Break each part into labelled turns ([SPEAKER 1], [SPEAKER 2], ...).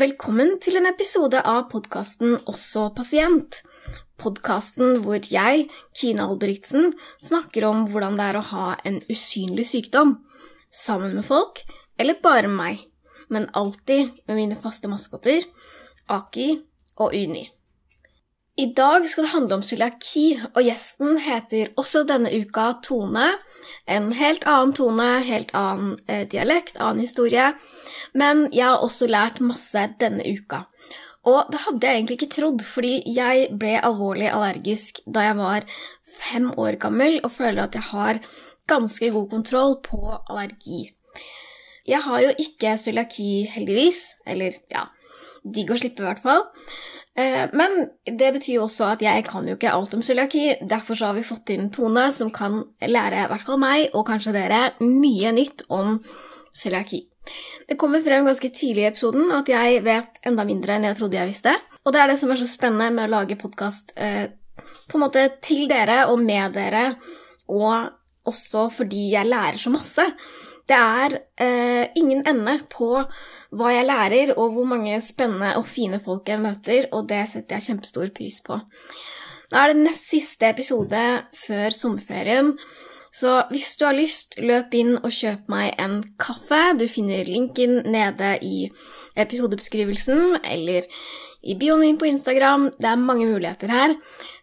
[SPEAKER 1] Velkommen til en episode av podkasten Også pasient. Podkasten hvor jeg, Kine Albrigtsen, snakker om hvordan det er å ha en usynlig sykdom. Sammen med folk, eller bare meg. Men alltid med mine faste maskotter, Aki og Uni. I dag skal det handle om cøliaki, og gjesten heter også denne uka Tone. En helt annen tone, helt annen eh, dialekt, annen historie. Men jeg har også lært masse denne uka. Og det hadde jeg egentlig ikke trodd, fordi jeg ble alvorlig allergisk da jeg var fem år gammel og føler at jeg har ganske god kontroll på allergi. Jeg har jo ikke cøliaki, heldigvis. Eller ja, digg å slippe, i hvert fall. Eh, men det betyr jo også at jeg kan jo ikke alt om cøliaki. Derfor så har vi fått inn Tone, som kan lære i hvert fall meg, og kanskje dere, mye nytt om cøliaki. Det kommer frem ganske tidlig i episoden at jeg vet enda mindre enn jeg trodde jeg visste. Og det er det som er så spennende med å lage podkast eh, til dere og med dere, og også fordi jeg lærer så masse. Det er eh, ingen ende på hva jeg lærer, og hvor mange spennende og fine folk jeg møter, og det setter jeg kjempestor pris på. Da er det nest siste episode før sommerferien. Så hvis du har lyst, løp inn og kjøp meg en kaffe. Du finner linken nede i episodebeskrivelsen eller i bioen min på Instagram. Det er mange muligheter her.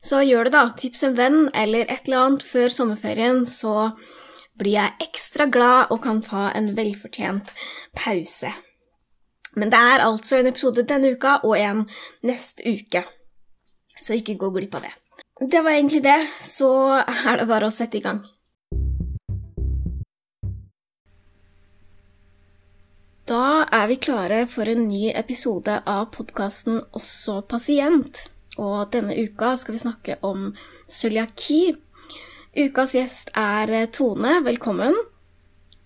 [SPEAKER 1] Så gjør det, da. Tips en venn eller et eller annet før sommerferien, så blir jeg ekstra glad og kan ta en velfortjent pause. Men det er altså en episode denne uka og en neste uke, så ikke gå glipp av det. Det var egentlig det, så er det bare å sette i gang. Da er vi klare for en ny episode av podkasten Også pasient. Og denne uka skal vi snakke om cøliaki. Ukas gjest er Tone. Velkommen.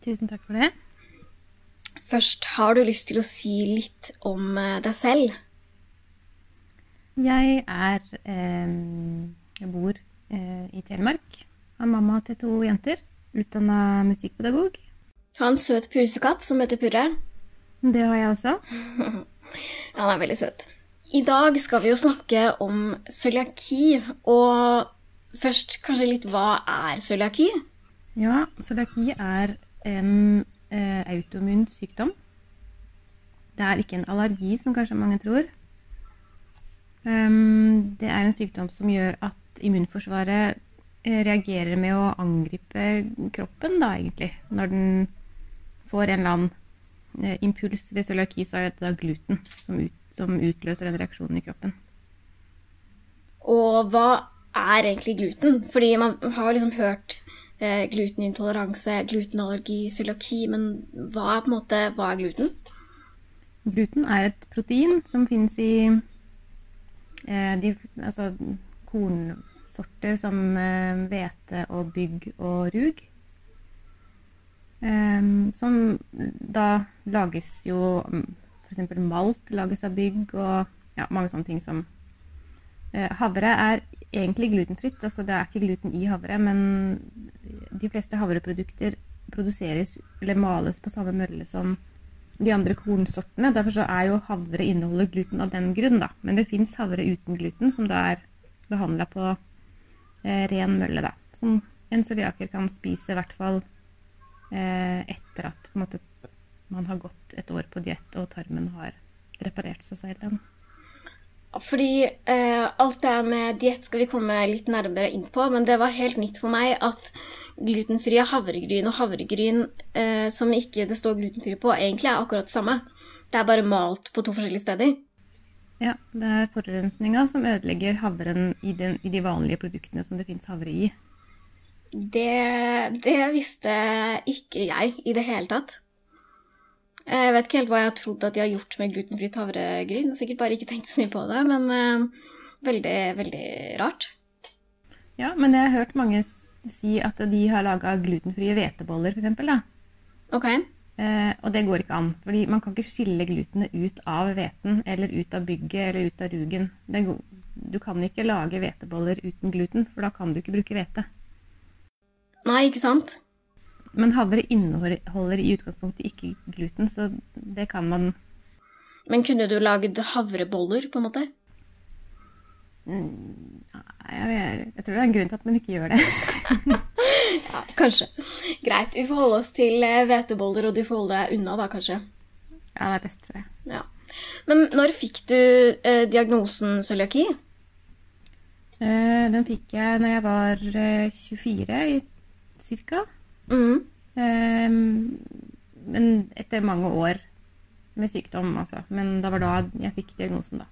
[SPEAKER 2] Tusen takk for det.
[SPEAKER 1] Først, har du lyst til å si litt om eh, deg selv?
[SPEAKER 2] Jeg er eh, Jeg bor eh, i Telemark. Har mamma til to jenter. Utdanna musikkpedagog.
[SPEAKER 1] Har en søt pusekatt som heter Purre.
[SPEAKER 2] Det har jeg også.
[SPEAKER 1] Han er veldig søt. I dag skal vi jo snakke om cøliaki, og først kanskje litt hva er cøliaki?
[SPEAKER 2] Ja, cøliaki er en eh, autoimmun sykdom. Det er ikke en allergi, som kanskje mange tror. Um, det er en sykdom som gjør at immunforsvaret eh, reagerer med å angripe kroppen, da, egentlig, når den får en eller annen Eh, impuls ved cøliaki, så er det da gluten som, ut, som, utløser den reaksjonen i kroppen.
[SPEAKER 1] Og hva er egentlig gluten? Fordi man har liksom hørt glutenintoleranse, glutenallergi, cøliaki, men hva er måte, hva er gluten?
[SPEAKER 2] Gluten er et protein som finnes i eh, de, altså, kornsorter som eh, og bygg og rug. Eh, som da lages jo F.eks. malt lages av bygg og ja, mange sånne ting som Havre er egentlig glutenfritt. altså Det er ikke gluten i havre, men de fleste havreprodukter produseres eller males på samme mølle som de andre kornsortene. Derfor så er jo havre inneholder gluten av den grunn, da. Men det fins havre uten gluten, som da er behandla på eh, ren mølle, da. Som en cøliaker kan spise i hvert fall Eh, etter at måte, man har gått et år på diett og tarmen har reparert seg selv.
[SPEAKER 1] Fordi eh, alt det med diett skal vi komme litt nærmere inn på, men det var helt nytt for meg at glutenfrie havregryn og havregryn eh, som ikke det står glutenfri på, egentlig er akkurat det samme. Det er bare malt på to forskjellige steder.
[SPEAKER 2] Ja, det er forurensninga som ødelegger havren i, den, i de vanlige produktene som det fins havre i.
[SPEAKER 1] Det, det, visste ikke jeg i det hele tatt. Jeg vet ikke helt hva jeg har trodd at de har gjort med glutenfritt havregryn. Sikkert bare ikke tenkt så mye på det, men uh, veldig, veldig rart.
[SPEAKER 2] Ja, men jeg har hørt mange si at de har laga glutenfrie hveteboller, f.eks.
[SPEAKER 1] Ok.
[SPEAKER 2] Eh, og det går ikke an, fordi man kan ikke skille glutenet ut av hveten eller ut av bygget eller ut av rugen. du kan ikke lage hveteboller uten gluten, for da kan du ikke bruke hvete.
[SPEAKER 1] Nei, ikke sant?
[SPEAKER 2] Men havre inneholder i utgangspunktet ikke gluten, så det kan man
[SPEAKER 1] Men kunne du lagd havreboller, på en måte?
[SPEAKER 2] Jeg, jeg, jeg tror det er en grunn til at man ikke gjør det.
[SPEAKER 1] Ja, kanskje. Greit. Vi får holde oss til eh, hveteboller, og du får holde deg unna, da, kanskje.
[SPEAKER 2] Ja, det er best, tror jeg.
[SPEAKER 1] Ja. Men når fikk du eh, diagnosen cøliaki?
[SPEAKER 2] Eh, den fikk jeg når jeg var eh, 24, ca. cirka.
[SPEAKER 1] Mm.
[SPEAKER 2] Eh, men etter mange år med sykdom, altså. Men det var da jeg fikk diagnosen, da.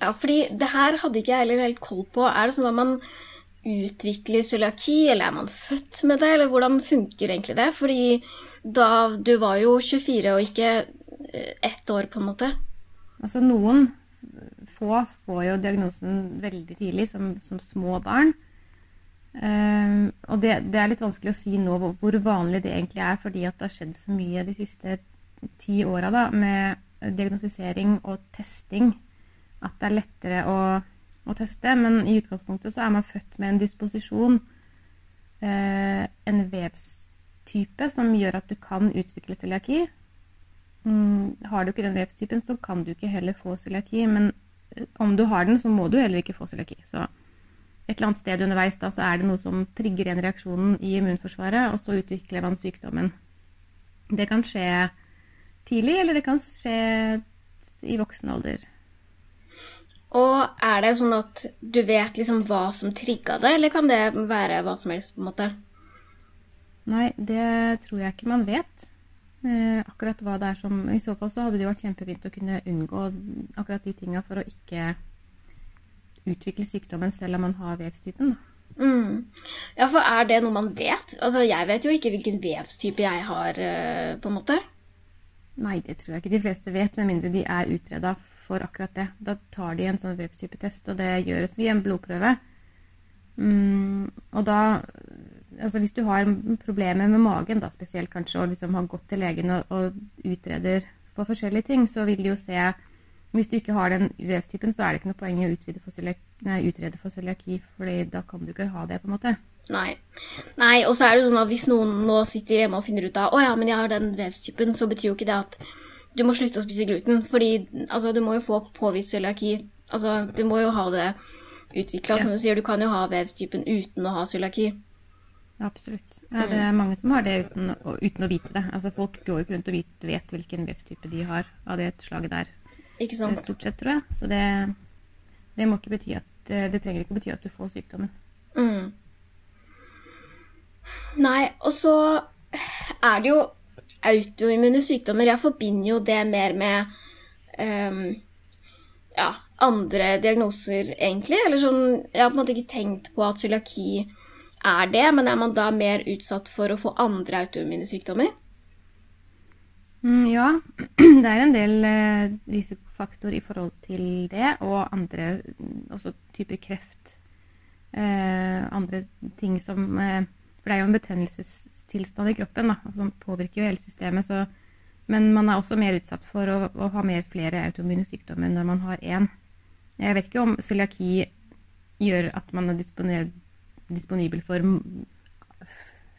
[SPEAKER 1] Ja, fordi det her hadde ikke jeg heller helt koll på. Er det sånn at man utvikler cøliaki, eller er man født med det, eller hvordan funker egentlig det? Fordi da du var jo 24 og ikke eh, ett år, på en måte.
[SPEAKER 2] Altså noen få får jo diagnosen veldig tidlig, som, som små barn. Ehm, og det, det er litt vanskelig å si nå hvor, vanlig det egentlig er, fordi det har skjedd så mye de siste ti åra med diagnostisering og testing at det er lettere å, å teste. Men i utgangspunktet så er man født med en disposisjon, uh, en vevstype, som gjør at du kan utvikle cøliaki. Mm, har du ikke den vevstypen, så kan du ikke heller få cøliaki. Men eh, om du har den, så må du heller ikke få cøliaki. Et eller annet sted underveis da, så er det noe som trigger igjen reaksjonen i immunforsvaret, og så utvikler man sykdommen. Det kan skje tidlig, eller det kan skje i voksen alder.
[SPEAKER 1] Og er det sånn at du vet liksom hva som trigga det, eller kan det være hva som helst, på en måte?
[SPEAKER 2] Nei, det tror jeg ikke man vet. Eh, akkurat hva det er som I så fall så hadde det jo vært kjempefint å kunne unngå akkurat de tinga for å ikke utvikle sykdommen selv om man har vevstypen.
[SPEAKER 1] Mm. Ja, for er det noe man vet? Altså, jeg vet jo ikke hvilken vevstype jeg har, eh, på en måte.
[SPEAKER 2] Nei, det tror jeg ikke de fleste vet, med mindre de er utreda for akkurat det. Da tar de en sånn vevstypetest, og det gjøres via en blodprøve. Mm, og da Altså hvis du har problemer med magen, da spesielt kanskje, og liksom har gått til legen og, og utreder for forskjellige ting, så vil de jo se Hvis du ikke har den vevstypen, så er det ikke noe poeng i å utrede for cøliaki, for da kan du ikke ha det, på en måte.
[SPEAKER 1] Nei. Nei, og så er det sånn at hvis noen nå sitter hjemme og finner ut av å ja, men jeg har den vevstypen, så betyr jo ikke det at du må slutte å spise gluten. Fordi altså, du må jo få påvist cøliaki. Altså, du må jo ha det utvikla.
[SPEAKER 2] Ja.
[SPEAKER 1] Som du sier, du kan jo ha vevstypen uten å ha cøliaki.
[SPEAKER 2] Absolutt. Ja, det er mange som har det uten, uten å vite det. Altså Folk går jo ikke rundt og vet, vet hvilken vevstype de har av det slaget der,
[SPEAKER 1] Ikke sant?
[SPEAKER 2] stort sett, tror jeg. Så det, det at Det trenger ikke bety at du får sykdommen.
[SPEAKER 1] Mm. Nei, og så er det jo autoimmune sykdommer. Jeg forbinder jo det mer med um, ja, andre diagnoser, egentlig. Eller sånn Jeg har på en måte ikke tenkt på at cøliaki er det, men er man da mer utsatt for å få andre autoimmune sykdommer?
[SPEAKER 2] Mm, ja, det er en del eh, risikofaktor i forhold til det, og andre mm, også typer kreft. Eh, andre ting som eh, For det er jo en betennelsestilstand i kroppen da, som påvirker jo hele systemet. Så, men man er også mer utsatt for å, å ha mer flere autoimmune sykdommer når man har én. Jeg vet ikke om cøliaki gjør at man er disponibel for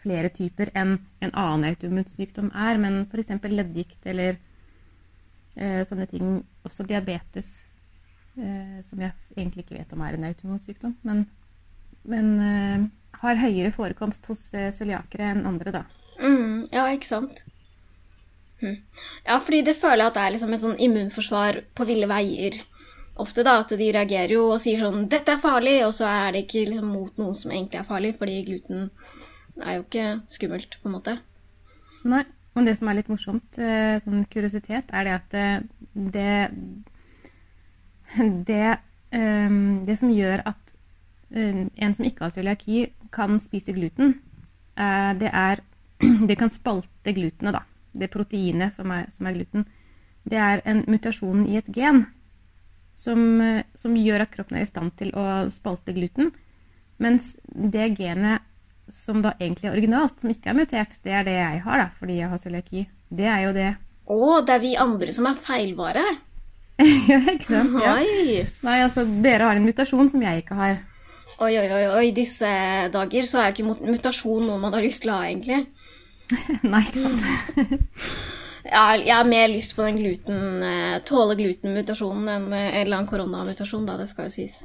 [SPEAKER 2] flere typer enn en annen autoimmunsykdom er, men f.eks. leddgikt eller eh, sånne ting. Også diabetes, eh, som jeg egentlig ikke vet om er en autoimmunsykdom, men, men eh, har høyere forekomst hos eh, cøliakere enn andre, da.
[SPEAKER 1] Mm, ja, ikke sant? Hm. Ja, fordi det føler jeg at det er liksom et sånn immunforsvar på ville veier. Ofte da, at de reagerer jo og sier sånn 'Dette er farlig', og så er det ikke liksom mot noen som egentlig er farlig, fordi gluten er jo ikke skummelt, på en måte.
[SPEAKER 2] Nei, og det som er litt morsomt, sånn kuriositet, er det at eh, det det, eh, det som gjør at en som ikke har cøliaki, kan spise gluten, det er Det kan spalte glutenet, da. Det proteinet som er, som er gluten. Det er en mutasjon i et gen som, som gjør at kroppen er i stand til å spalte gluten. Mens det genet som da egentlig er originalt, som ikke er mutert, det er det jeg har, da, fordi jeg har cøliaki. Det er jo det.
[SPEAKER 1] Å, det er vi andre som er feilvare!
[SPEAKER 2] ja, ikke sant? Ja. Nei, altså, dere har en mutasjon som jeg ikke har.
[SPEAKER 1] Oi, oi, oi, oi, disse dager så er jo ikke mut- mutasjon noe man har lyst til å ha, egentlig.
[SPEAKER 2] Nei, ikke sant?
[SPEAKER 1] Jeg jeg har mer lyst på den gluten, eh, tåle gluten-mutasjonen enn eh, en eller annen koronamutasjon, da, det skal jo sies.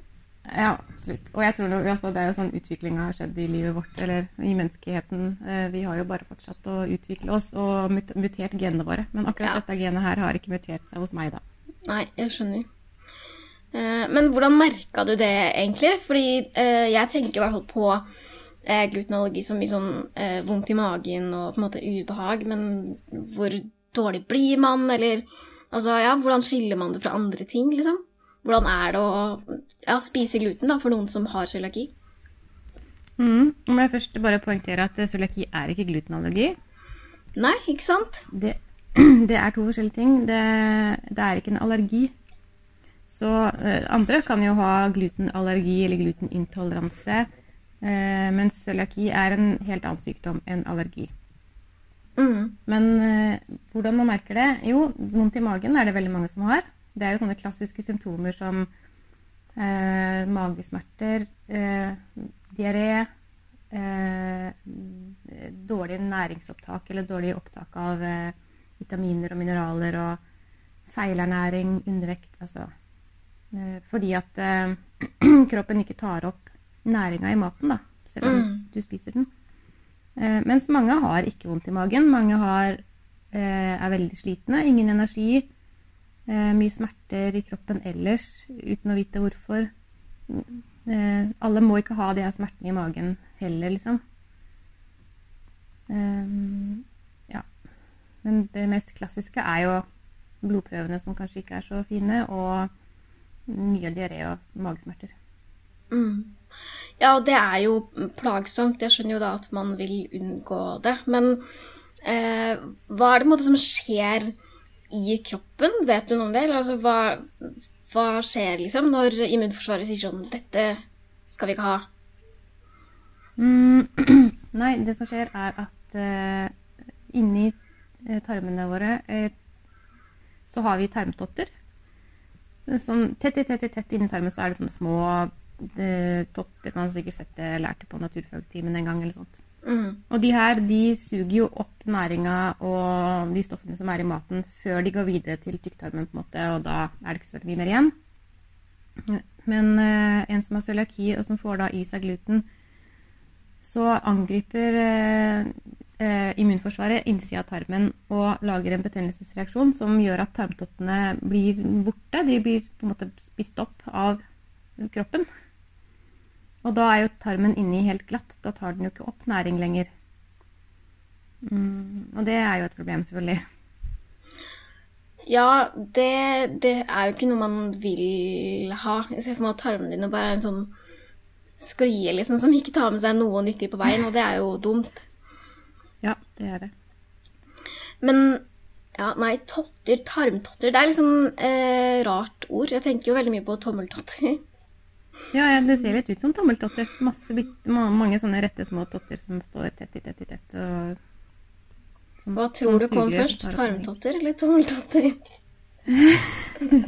[SPEAKER 2] Ja, absolutt. Og jeg tror det, altså, det er jo sånn utviklinga har skjedd i livet vårt, eller i menneskeheten. Eh, vi har jo bare fortsatt å utvikle oss og mutert genene våre. Men akkurat
[SPEAKER 1] Ja.
[SPEAKER 2] dette genet her har ikke mutert seg hos meg, da.
[SPEAKER 1] Nei, jeg skjønner. Eh, Men hvordan merka du det egentlig? Fordi eh, jeg tenker i hvert fall på glutenallergi som mye sånn vondt i magen og på en måte ubehag, men hvor dårlig blir man, eller altså, ja, hvordan skiller man det fra andre ting, liksom? Hvordan er det å ja, spise gluten da, for noen som har cøliaki?
[SPEAKER 2] Mm. Må jeg først bare poengtere at cøliaki er ikke glutenallergi.
[SPEAKER 1] Nei, ikke sant?
[SPEAKER 2] Det, det er to forskjellige ting. Det, det er ikke en allergi. Så eh, andre kan jo ha glutenallergi eller glutenintoleranse, eh, mens cøliaki er en helt annen sykdom enn allergi.
[SPEAKER 1] Mm.
[SPEAKER 2] Men eh, hvordan man merker det? Jo, vondt i magen er det veldig mange som har. Det er jo sånne klassiske symptomer som eh, magesmerter, eh, diaré, eh, dårlig næringsopptak eller dårlig opptak av eh, vitaminer og mineraler og feilernæring, undervekt. Altså eh, fordi at eh, kroppen ikke tar opp næringa i maten, da, selv om
[SPEAKER 1] Mm.
[SPEAKER 2] du spiser den. Eh, mens mange har ikke vondt i magen. Mange har, eh, er veldig slitne, ingen energi, mye smerter i kroppen ellers, uten å vite hvorfor. Eh, alle må ikke ha de her smertene i magen heller, liksom. Eh, ja. Men det mest klassiske er jo blodprøvene som kanskje ikke er så fine, og mye diaré og magesmerter.
[SPEAKER 1] Mm. Ja, og det er jo plagsomt. Jeg skjønner jo da at man vil unngå det. Men eh, hva er det måte som skjer i kroppen? Vet du noe om det? Eller altså, hva, hva skjer liksom når immunforsvaret sier sånn Dette skal vi ikke ha.
[SPEAKER 2] Mm, nei, det som skjer er at uh, inni eh, tarmene våre uh, så har vi tarmtotter. Sånn tett i tett i tett inni tarmen så er det sånne små eh, totter. Man har sikkert sett det, det på naturfagtimen en gang eller sånt.
[SPEAKER 1] Mm.
[SPEAKER 2] Og de her de suger jo opp næringa og de stoffene som er i maten, før de går videre til tykktarmen, på en måte, og da er det ikke så mye mer igjen. Men eh, en som har cøliaki, og som får da i seg gluten, så angriper eh, immunforsvaret innsida av tarmen og lager en betennelsesreaksjon som gjør at tarmtottene blir borte. De blir på en måte spist opp av kroppen. Og da er jo tarmen inni helt glatt. Da tar den jo ikke opp næring lenger. Mm, og det er jo et problem, selvfølgelig.
[SPEAKER 1] Ja, det, det er jo ikke noe man vil ha. Jeg ser for meg at tarmene dine bare er en sånn sklie liksom, som ikke tar med seg noe nyttig på veien, og det er jo dumt.
[SPEAKER 2] Ja, det er det.
[SPEAKER 1] Men ja, nei, totter, tarmtotter, det er liksom eh, rart ord. Jeg tenker jo veldig mye på tommeltotter.
[SPEAKER 2] Ja, ja, det ser litt ut som tommeltotter. Masse mange sånne rette små totter som står tett i tett i tett. Og som-
[SPEAKER 1] Hva tror du kom først? Tarmtotter eller tommeltotter?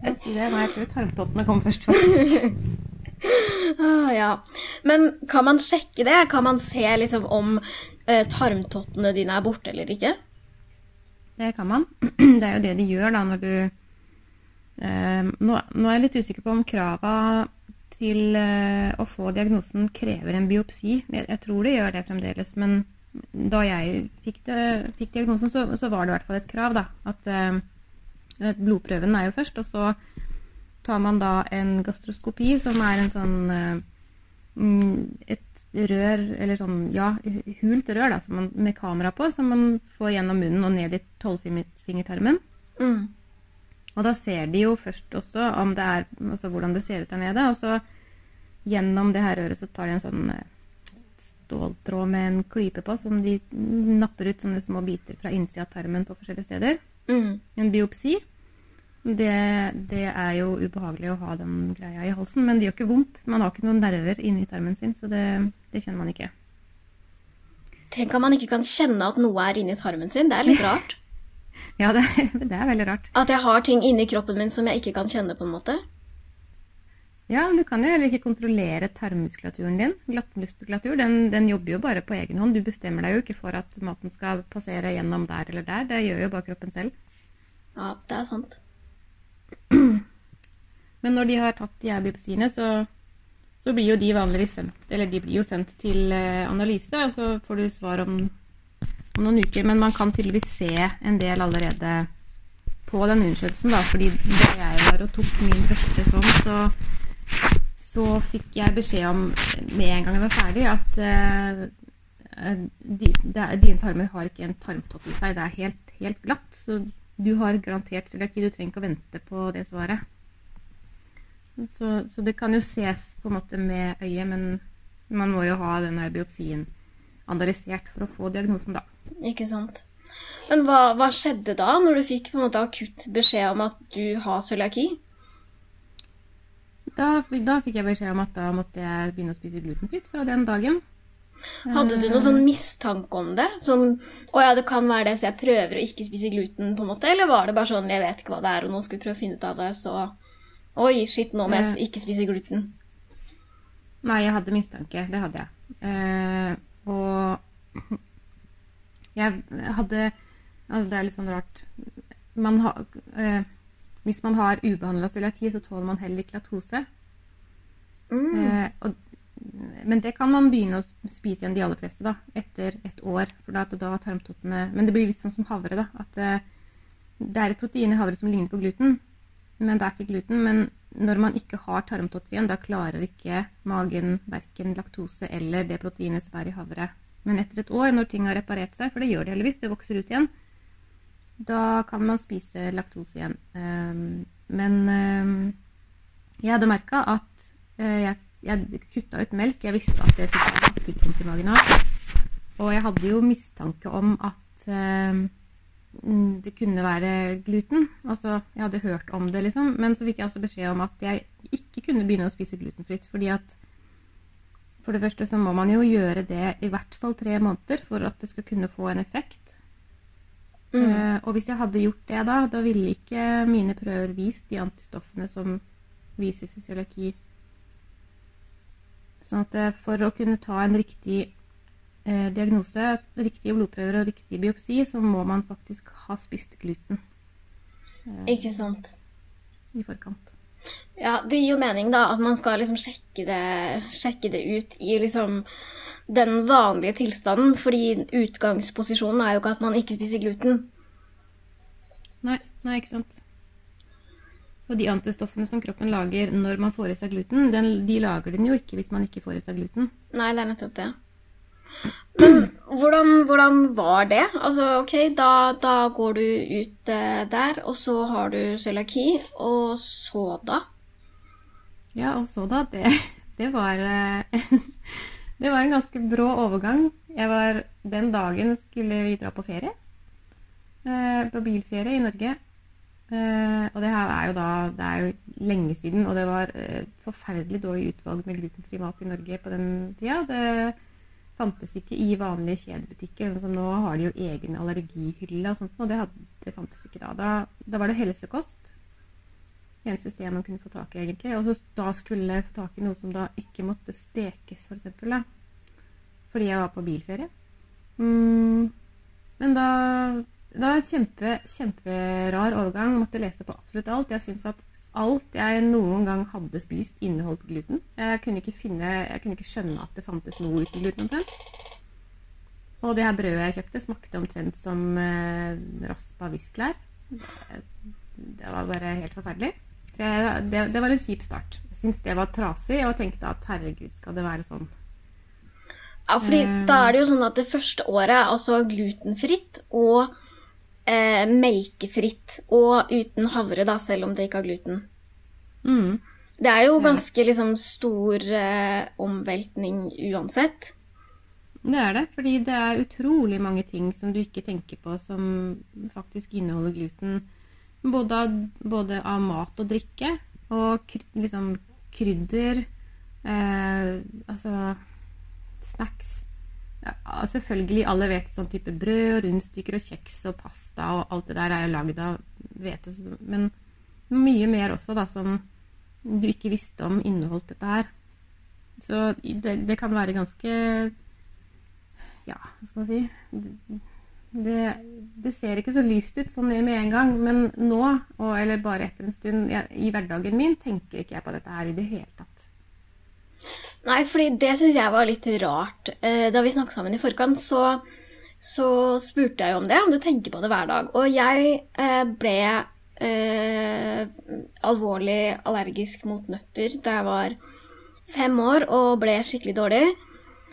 [SPEAKER 2] Nei, jeg tror tarmtottene kom først. faktisk.
[SPEAKER 1] Ah, ja. Men kan man sjekke det? Kan man se liksom om eh, tarmtottene dine er borte eller ikke?
[SPEAKER 2] Det kan man. Det er jo det de gjør da når du nå, nå er jeg litt usikker på om krava til eh, å få diagnosen krever en biopsi. Jeg, jeg tror det gjør det fremdeles, men da jeg fikk, det, fikk diagnosen, så, så var det i hvert fall et krav. da, At eh, blodprøven er jo først, og så tar man da en gastroskopi, som er en sånn eh, mm, et rør, eller sånn, ja, hult rør da, man, med kamera på, som man får gjennom munnen og ned i tolvfingertarmen.
[SPEAKER 1] Mm.
[SPEAKER 2] Og da ser de jo først også om det er, altså hvordan det ser ut der nede, og så gjennom det her røret så tar de en sånn eh, ståltråd med en klype på, som de napper ut sånne små biter fra innsida av tarmen på forskjellige steder.
[SPEAKER 1] Mm.
[SPEAKER 2] En biopsi. Det, det er jo ubehagelig å ha den greia i halsen, men det gjør ikke vondt. Man har ikke noen nerver inni tarmen sin, så det, det kjenner man ikke.
[SPEAKER 1] Tenk at man ikke kan kjenne at noe er inni tarmen sin. Det er litt rart.
[SPEAKER 2] Ja, det, det er veldig rart.
[SPEAKER 1] At jeg har ting inni kroppen min som jeg ikke kan kjenne, på en måte.
[SPEAKER 2] Ja, men du kan jo heller ikke kontrollere tarmmuskulaturen din. Glattmuskulatur den, den, jobber jo bare på egen hånd. Du bestemmer deg jo ikke for at maten skal passere gjennom der eller der. Det gjør jo bare kroppen selv.
[SPEAKER 1] Ja, det er sant.
[SPEAKER 2] Men når de har tatt biopsiene, så, så, blir jo de vanligvis sendt Eller de blir jo sendt til eh, analyse, og så får du svar om, om noen uker. Men man kan tydeligvis se en del allerede på den undersøkelsen, da. Fordi da jeg var og tok min første sånn, så så fikk jeg beskjed om med en gang jeg var ferdig, at uh, dine tarmer har ikke en tarmtopp i seg. Det er helt, helt glatt. Så du har garantert cøliaki. Du trenger ikke å vente på det svaret. Så, så, det kan jo ses på en måte med øyet, men man må jo ha den biopsien analysert for å få diagnosen, da.
[SPEAKER 1] Ikke sant. Men hva, hva skjedde da, når du fikk på en måte akutt beskjed om at du har cøliaki?
[SPEAKER 2] Da, da, fikk jeg beskjed om at da måtte jeg begynne å spise glutenfritt fra den dagen.
[SPEAKER 1] Hadde du noen sånn mistanke om det? Sånn 'Å ja, det kan være det, så jeg prøver å ikke spise gluten', på en måte? Eller var det bare sånn 'Jeg vet ikke hva det er, og nå skal vi prøve å finne ut av det', så Oi, shit, nå må jeg eh. ikke spise gluten.
[SPEAKER 2] Nei, jeg hadde mistanke. Det hadde jeg. Eh, og jeg hadde Altså, det er litt sånn rart Man ha, eh, hvis man har ubehandla cøliaki, så tåler man heller ikke laktose. Mm. Eh, og, men det kan man begynne å spise igjen, de aller fleste, da, etter et år. For da, da tarmtottene Men det blir litt sånn som havre, da. At eh, det er et protein i havre som ligner på gluten, men det er ikke gluten. Men når man ikke har tarmtotter igjen, da klarer ikke magen verken laktose eller det proteinet som er i havre. Men etter et år, når ting har reparert seg, for det gjør det heldigvis, det vokser ut igjen, da kan man spise laktose igjen. Um, men um, jeg hadde merka at uh, jeg, jeg kutta ut melk. Jeg visste at det fikk jeg vondt i magen av. Og jeg hadde jo mistanke om at uh, det kunne være gluten. Altså, jeg hadde hørt om det, liksom. Men så fikk jeg også beskjed om at jeg ikke kunne begynne å spise glutenfritt. fordi at for det første så må man jo gjøre det i hvert fall tre måneder for at det skal kunne få en effekt. Mm. Uh, og hvis jeg hadde gjort det da, da ville ikke mine prøver vist de antistoffene som vises i cøliaki. Sånn at uh, for å kunne ta en riktig eh, diagnose, riktige blodprøver og riktig biopsi, så må man faktisk ha spist gluten.
[SPEAKER 1] ikke sant.
[SPEAKER 2] I forkant.
[SPEAKER 1] Ja, det gir jo mening, da, at man skal liksom sjekke det, sjekke det ut i liksom den vanlige tilstanden, fordi utgangsposisjonen er jo ikke at man ikke spiser gluten.
[SPEAKER 2] Nei, nei ikke sant. Og de antistoffene som kroppen lager når man får i seg gluten, den, de lager den jo ikke hvis man ikke får i seg gluten.
[SPEAKER 1] Nei, det er nettopp det. Men hvordan, hvordan var det? Altså, ok, da, da går du ut eh, der, og så har du cøliaki, og så da?
[SPEAKER 2] Ja, og så da, det, det var eh, Det var en ganske brå overgang. Var, den dagen skulle vi dra på ferie. Eh, på bilferie i Norge. Eh, og det her er jo da Det er jo lenge siden, og det var et forferdelig dårlig utvalg med glutenfri mat i Norge på den tida. Det fantes ikke i vanlige kjedebutikker. Sånn som nå har de jo egen allergihylle og sånt, og det, hadde, det fantes ikke da. da. da. var det helsekost. Eneste sted man kunne få tak i, egentlig. Og så da skulle jeg få tak i noe som da ikke måtte stekes, f.eks. For eksempel, fordi jeg var på bilferie. Mm, men da var en kjempe, kjemperar overgang. Måtte lese på absolutt alt. Jeg syns at alt jeg noen gang hadde spist, inneholdt gluten. Jeg kunne ikke, finne, jeg kunne ikke skjønne at det fantes noe uten gluten omtrent. Og det her brødet jeg kjøpte, smakte omtrent som eh, raspa visklær. Det var bare helt forferdelig. Det, det, var en kjip start. Jeg syntes det var trasig og tenkte at herregud, skal det være sånn?
[SPEAKER 1] Ja, fordi um, da er det jo sånn at det første året er altså glutenfritt og eh, melkefritt. Og uten havre, da, selv om det ikke har gluten.
[SPEAKER 2] Mm.
[SPEAKER 1] Det er jo ganske liksom stor eh, omveltning uansett.
[SPEAKER 2] Det er det, fordi det er utrolig mange ting som du ikke tenker på som faktisk inneholder gluten. Både både av mat og drikke. Og liksom krydder. Eh, altså snacks. Ja, selvfølgelig, alle vet sånn type brød, rundstykker og kjeks og pasta og alt det der er jo lagd av hvete. Men mye mer også, da, som du ikke visste om inneholdt dette her. Så det, det kan være ganske Ja, hva skal man si det, det, ser ikke så lyst ut sånn med en gang, men nå, og, eller bare etter en stund jeg, i hverdagen min, tenker ikke jeg på dette her i det hele tatt.
[SPEAKER 1] Nei, fordi det syns jeg var litt rart. Eh, da vi snakket sammen i forkant, så, så, spurte jeg jo om det, om du tenker på det hver dag. Og jeg eh, ble eh, alvorlig allergisk mot nøtter da jeg var fem år og ble skikkelig dårlig.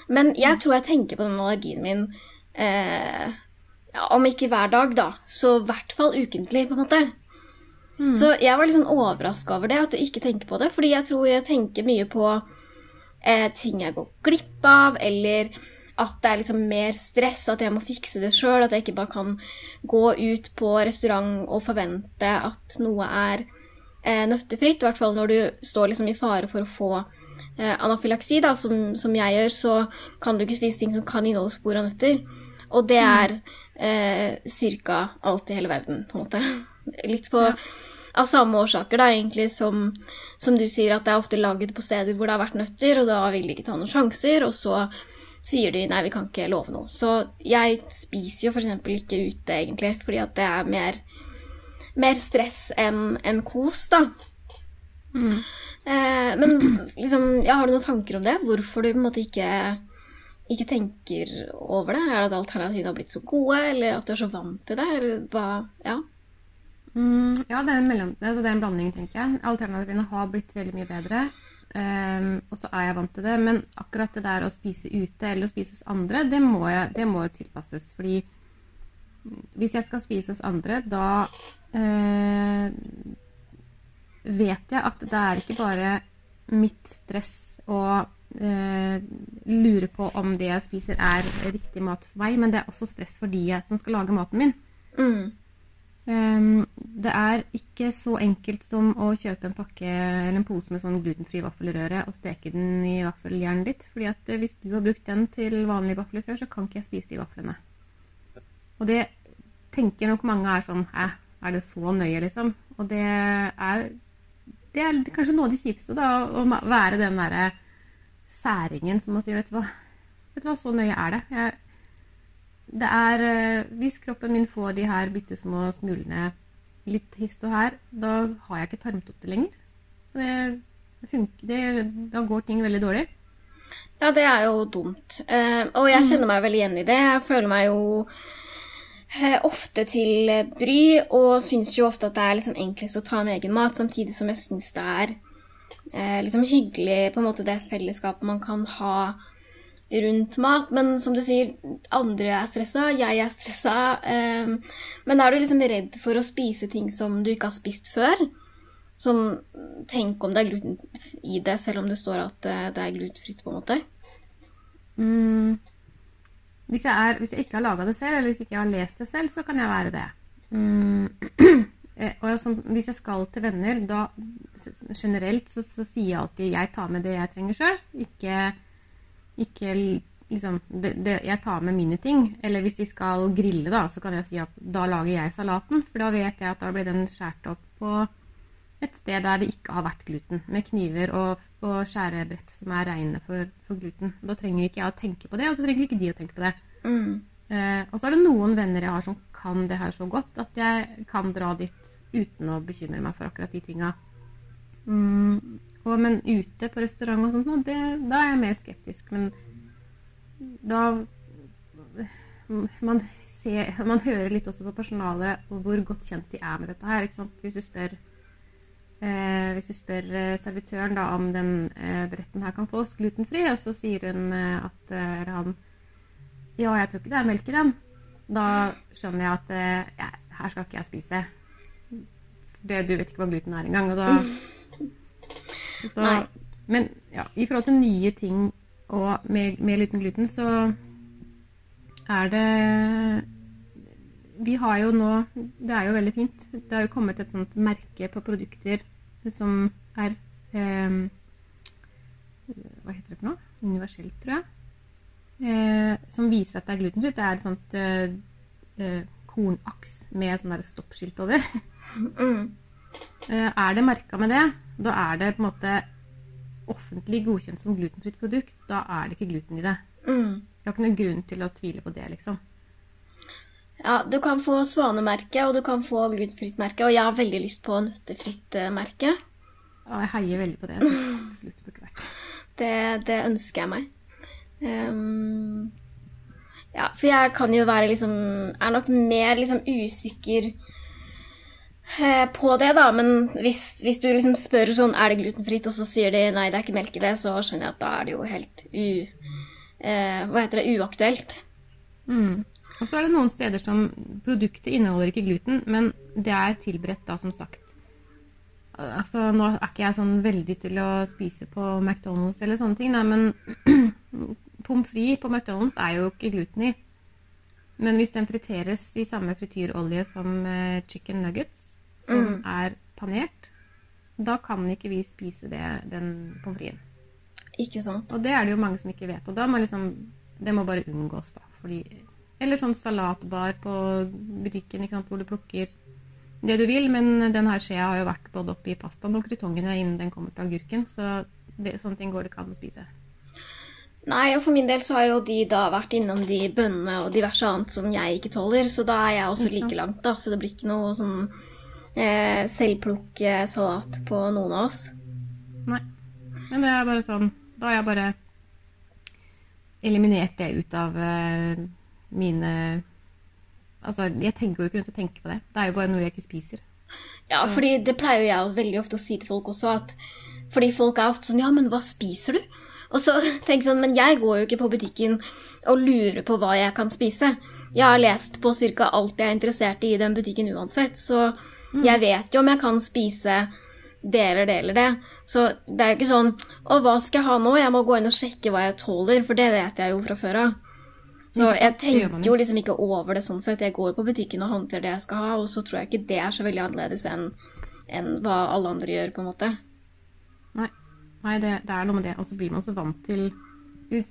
[SPEAKER 1] Men jeg tror jeg tenker på den allergien min eh, ja, Om ikke hver dag, da, så i hvert fall ukentlig, på en måte. Mm. Så jeg var litt sånn overraska over det, at du ikke tenker på det. Fordi jeg tror jeg tenker mye på eh, ting jeg går glipp av, eller at det er liksom mer stress, at jeg må fikse det sjøl. At jeg ikke bare kan gå ut på restaurant og forvente at noe er eh, nøttefritt. I hvert fall når du står liksom i fare for å få eh, anafylaksi, da, som, som, jeg gjør, så kan du ikke spise ting som kan inneholde spor av nøtter. Og det mm. er eh, ca. alt i hele verden, på en måte. Litt på. Av samme årsaker, da, egentlig, som, som, du sier, at det er ofte laget på steder hvor det har vært nøtter, og da vil de ikke ta noen sjanser, og så sier de nei, vi kan ikke love noe. Så jeg spiser jo f.eks. ikke ute, egentlig, fordi at det er mer, mer stress enn en kos, da. Mm. Eh, men liksom, ja, har du noen tanker om det? Hvorfor du på en måte ikke, ikke tenker over det? Er det at alternativene har blitt så gode, eller at du er så vant til det? Eller hva Ja.
[SPEAKER 2] Mm, ja, det er, mellom, altså det er, en blanding, tenker jeg. Alternativene har blitt veldig mye bedre. Um, og så er jeg vant til det. Men akkurat det der å spise ute eller å spise hos andre, det må, jeg, det må tilpasses. Fordi hvis jeg skal spise hos andre, da uh, vet jeg at det er ikke bare mitt stress å uh, lure på om det jeg spiser, er riktig mat for meg, men det er også stress for de som skal lage maten min. Mm. Um, det er ikke så enkelt som å kjøpe en pakke eller en pose med sånn glutenfri vaffelrøre og steke den i vaffeljernet ditt. fordi at eh, hvis du har brukt den til vanlige vafler før, så kan ikke jeg spise de vaflene. Og det tenker nok mange er sånn Hæ, er det så nøye, liksom? Og det er, det er kanskje noe av det kjipeste, da, å være den derre særingen som må si vet du hva, vet du hva, så nøye er det. Jeg, det er eh, Hvis kroppen min får de her bitte små smulene litt hist og her, da har jeg ikke tarmtotte lenger. Det, funker, det, da går ting veldig dårlig.
[SPEAKER 1] Ja, det er jo dumt. Eh, og jeg mm. kjenner meg veldig igjen i det. Jeg føler meg jo eh, ofte til bry, og syns jo ofte at det er liksom enklest å ta en egen mat, samtidig som jeg syns det er eh, liksom hyggelig på en måte det fellesskapet man kan ha rundt mat. Men som du sier, andre er stressa, jeg er stressa. Eh, men er du liksom redd for å spise ting som du ikke har spist før? Som Tenk om det er gluten i det, selv om det står at eh, det er glutenfritt, på en måte.
[SPEAKER 2] Mm. Hvis, jeg er, hvis, jeg ikke har laga det selv, eller hvis jeg ikke har lest det selv, så kan jeg være det. Mm. Eh, og som, hvis jeg skal til venner, da generelt så, så sier jeg alltid jeg tar med det jeg trenger sjøl. Ikke ikke liksom det, det, Jeg tar med mine ting. Eller hvis vi skal grille, da, så kan jeg si at da lager jeg salaten. For da vet jeg at da blir den skåret opp på et sted der det ikke har vært gluten. Med kniver og, og skjærebrett som er reine for, for, gluten. Da trenger ikke jeg å tenke på det, og så trenger ikke de å tenke på det. Mm. Eh, og så er det noen venner jeg har som kan det her så godt at jeg kan dra dit uten å bekymre meg for akkurat de tinga. Mm, men ute på restaurant og sånt, det, da er jeg mer skeptisk. Men da man, ser, man hører litt også på personalet hvor godt kjent de er med dette her. Hvis du spør, eh, hvis du spør eh, servitøren da, om den eh, retten her kan fås glutenfri, og så sier hun eh, at eh, han Ja, jeg tror ikke det er melk i den. Da skjønner jeg at eh, ja, her skal ikke jeg spise. Det, du vet ikke hva gluten er engang. Og da så, men ja, i forhold til nye ting og med, med liten gluten, så er det Vi har jo nå Det er jo veldig fint. Det har jo kommet et sånt merke på produkter som er eh, Hva heter det for noe? Universelt, tror jeg. Eh, som viser at det er glutenfritt. Det er et sånt eh, eh kornaks med sånn stoppskilt over. Mm. Eh, Er det merka med det, da er det på en måte offentlig godkjent som glutenfritt produkt. Da er det ikke gluten i det.
[SPEAKER 1] Mm.
[SPEAKER 2] Jeg har ikke noen grunn til å tvile på det, liksom.
[SPEAKER 1] Ja, du kan få svanemerke, og du kan få glutenfritt merke, og jeg har veldig lyst på nøttefritt eh, merke.
[SPEAKER 2] Ja, jeg heier veldig på det. Det burde.
[SPEAKER 1] Det, det ønsker jeg meg. Ehm, ja, for jeg kan jo være liksom Er nok mer liksom usikker eh, på det, da. Men hvis, hvis du liksom spør sånn Er det glutenfritt, og så sier de nei, det er ikke melk i det, så skjønner jeg at da er det jo helt u... Eh, hva heter det? Uaktuelt.
[SPEAKER 2] Mm. Og så er det noen steder som produktet inneholder ikke gluten, men det er tilberedt da, som sagt. Altså, nå er ikke jeg sånn veldig til å spise på McDonald's eller sånne ting, da, men pommes frites på McDonald's er jo ikke gluten i. Men hvis den friteres i samme frityrolje som eh, chicken nuggets, som er panert, da kan ikke vi spise det, den pommes fritesen.
[SPEAKER 1] Ikke sant?
[SPEAKER 2] Og det er det jo mange som ikke vet. Og da må liksom Det må bare unngås, da. Fordi, eller sånn salatbar på butikken ikke sant, hvor du plukker det du vil, men den her skjea har jo vært både oppi pastaen og krutongene innen den kommer til agurken, så det, sånne ting går det ikke an å spise.
[SPEAKER 1] Nei, og for min del så har jo de da vært innom de bønnene og diverse annet som jeg ikke tåler, så da er jeg også like langt, da. Så det blir ikke noe sånn eh, selvplukkesalat på noen av oss.
[SPEAKER 2] Nei. Men det er bare sånn Da har jeg bare eliminert det ut av eh, mine Altså, jeg tenker jo ikke rundt å tenke på det. Det er jo bare noe jeg ikke spiser.
[SPEAKER 1] Ja, fordi det pleier jo jeg veldig ofte å si til folk også, at fordi folk er ofte sånn Ja, men hva spiser du? Og så tenk sånn Men jeg går jo ikke på butikken og lurer på hva jeg kan spise. Jeg har lest på ca. alt jeg er interessert i i den butikken uansett, så jeg vet jo om jeg kan spise det eller det eller det. Så det er jo ikke sånn Å, hva skal jeg ha nå? Jeg må gå inn og sjekke hva jeg tåler, for det vet jeg jo fra før av. Så jeg tenker jo liksom ikke over det sånn sett. Jeg går på butikken og handler det jeg skal ha, og så tror jeg ikke det er så veldig annerledes enn enn hva alle andre gjør, på en måte.
[SPEAKER 2] Nei, Nei det, det er noe med det. Og så blir man så vant til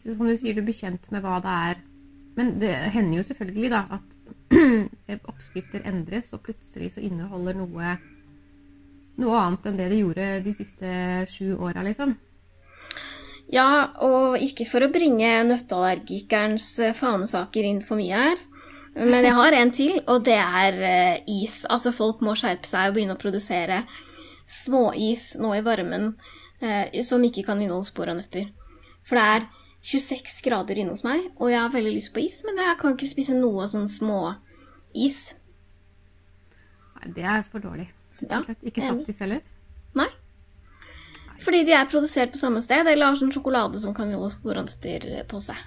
[SPEAKER 2] Som du sier, du blir kjent med hva det er. Men det hender jo selvfølgelig da at oppskrifter endres, og plutselig så inneholder noe noe annet enn det det gjorde de siste sju åra, liksom.
[SPEAKER 1] Ja, og ikke for å bringe nøtteallergikerens eh, fanesaker inn for mye her, men jeg har en til, og det er eh, is. Altså, folk må skjerpe seg og begynne å produsere småis nå i varmen eh, som ikke kan inneholde spor av nøtter. For det er 26 grader inne hos meg, og jeg har veldig lyst på is, men jeg kan ikke spise noe sånn småis.
[SPEAKER 2] Nei, det er for dårlig.
[SPEAKER 1] Ja.
[SPEAKER 2] Ikke saftis heller.
[SPEAKER 1] Nei. Fordi de er produsert på samme sted, eller har sånn sjokolade som kan inneholde spor av nøtter på seg.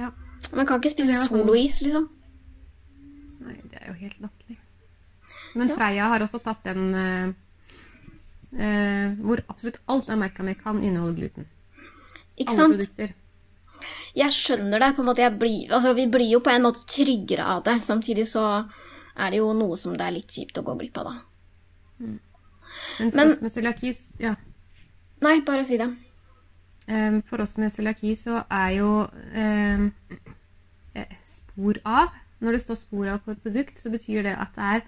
[SPEAKER 2] Ja.
[SPEAKER 1] Man kan ikke spise
[SPEAKER 2] sånn-
[SPEAKER 1] solois, liksom.
[SPEAKER 2] Nei, det er jo helt latterlig. Men
[SPEAKER 1] Ja.
[SPEAKER 2] Freia har også tatt den eh, hvor absolutt alt er merka med kan inneholde gluten.
[SPEAKER 1] Ikke
[SPEAKER 2] Alle
[SPEAKER 1] sant?
[SPEAKER 2] produkter.
[SPEAKER 1] Jeg skjønner det. på en måte. Blir, altså, vi blir jo på en måte tryggere av det. Samtidig så er det jo noe som det er litt kjipt å gå glipp av, da.
[SPEAKER 2] Men for
[SPEAKER 1] Men-
[SPEAKER 2] oss med cøliaki ja,
[SPEAKER 1] Nei, bare si det.
[SPEAKER 2] For oss med cøliaki så er jo eh, spor av Når det står spor av på et produkt, så betyr det at det er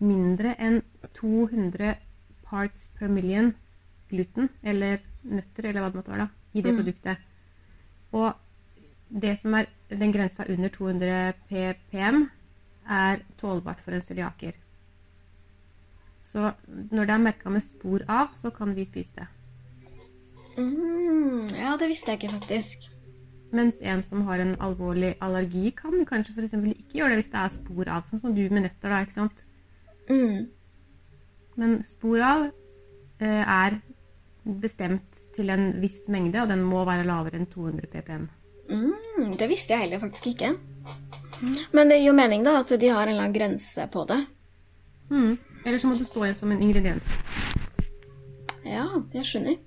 [SPEAKER 2] mindre enn 200 parts per million gluten, eller nøtter, eller hva det måtte være, da, i det produktet. Og det som er den grensa under 200 ppm, er tålbart for en cøliaker. Så når det er merka med spor av, så kan vi spise det.
[SPEAKER 1] Mm, ja, det visste jeg ikke, faktisk.
[SPEAKER 2] Mens en som har en alvorlig allergi, kan kanskje f.eks. ikke gjøre det hvis det er spor av, sånn som du med nøtter. da, ikke sant?
[SPEAKER 1] Mm.
[SPEAKER 2] Men spor av eh, er bestemt til en viss mengde, og den må være lavere enn 200 ppm.
[SPEAKER 1] Mm, det visste jeg heller faktisk ikke. Men det gir jo mening, da, at de har en lang grense på det.
[SPEAKER 2] Mm. Eller så må det stå som en ingrediens.
[SPEAKER 1] Ja, jeg skjønner.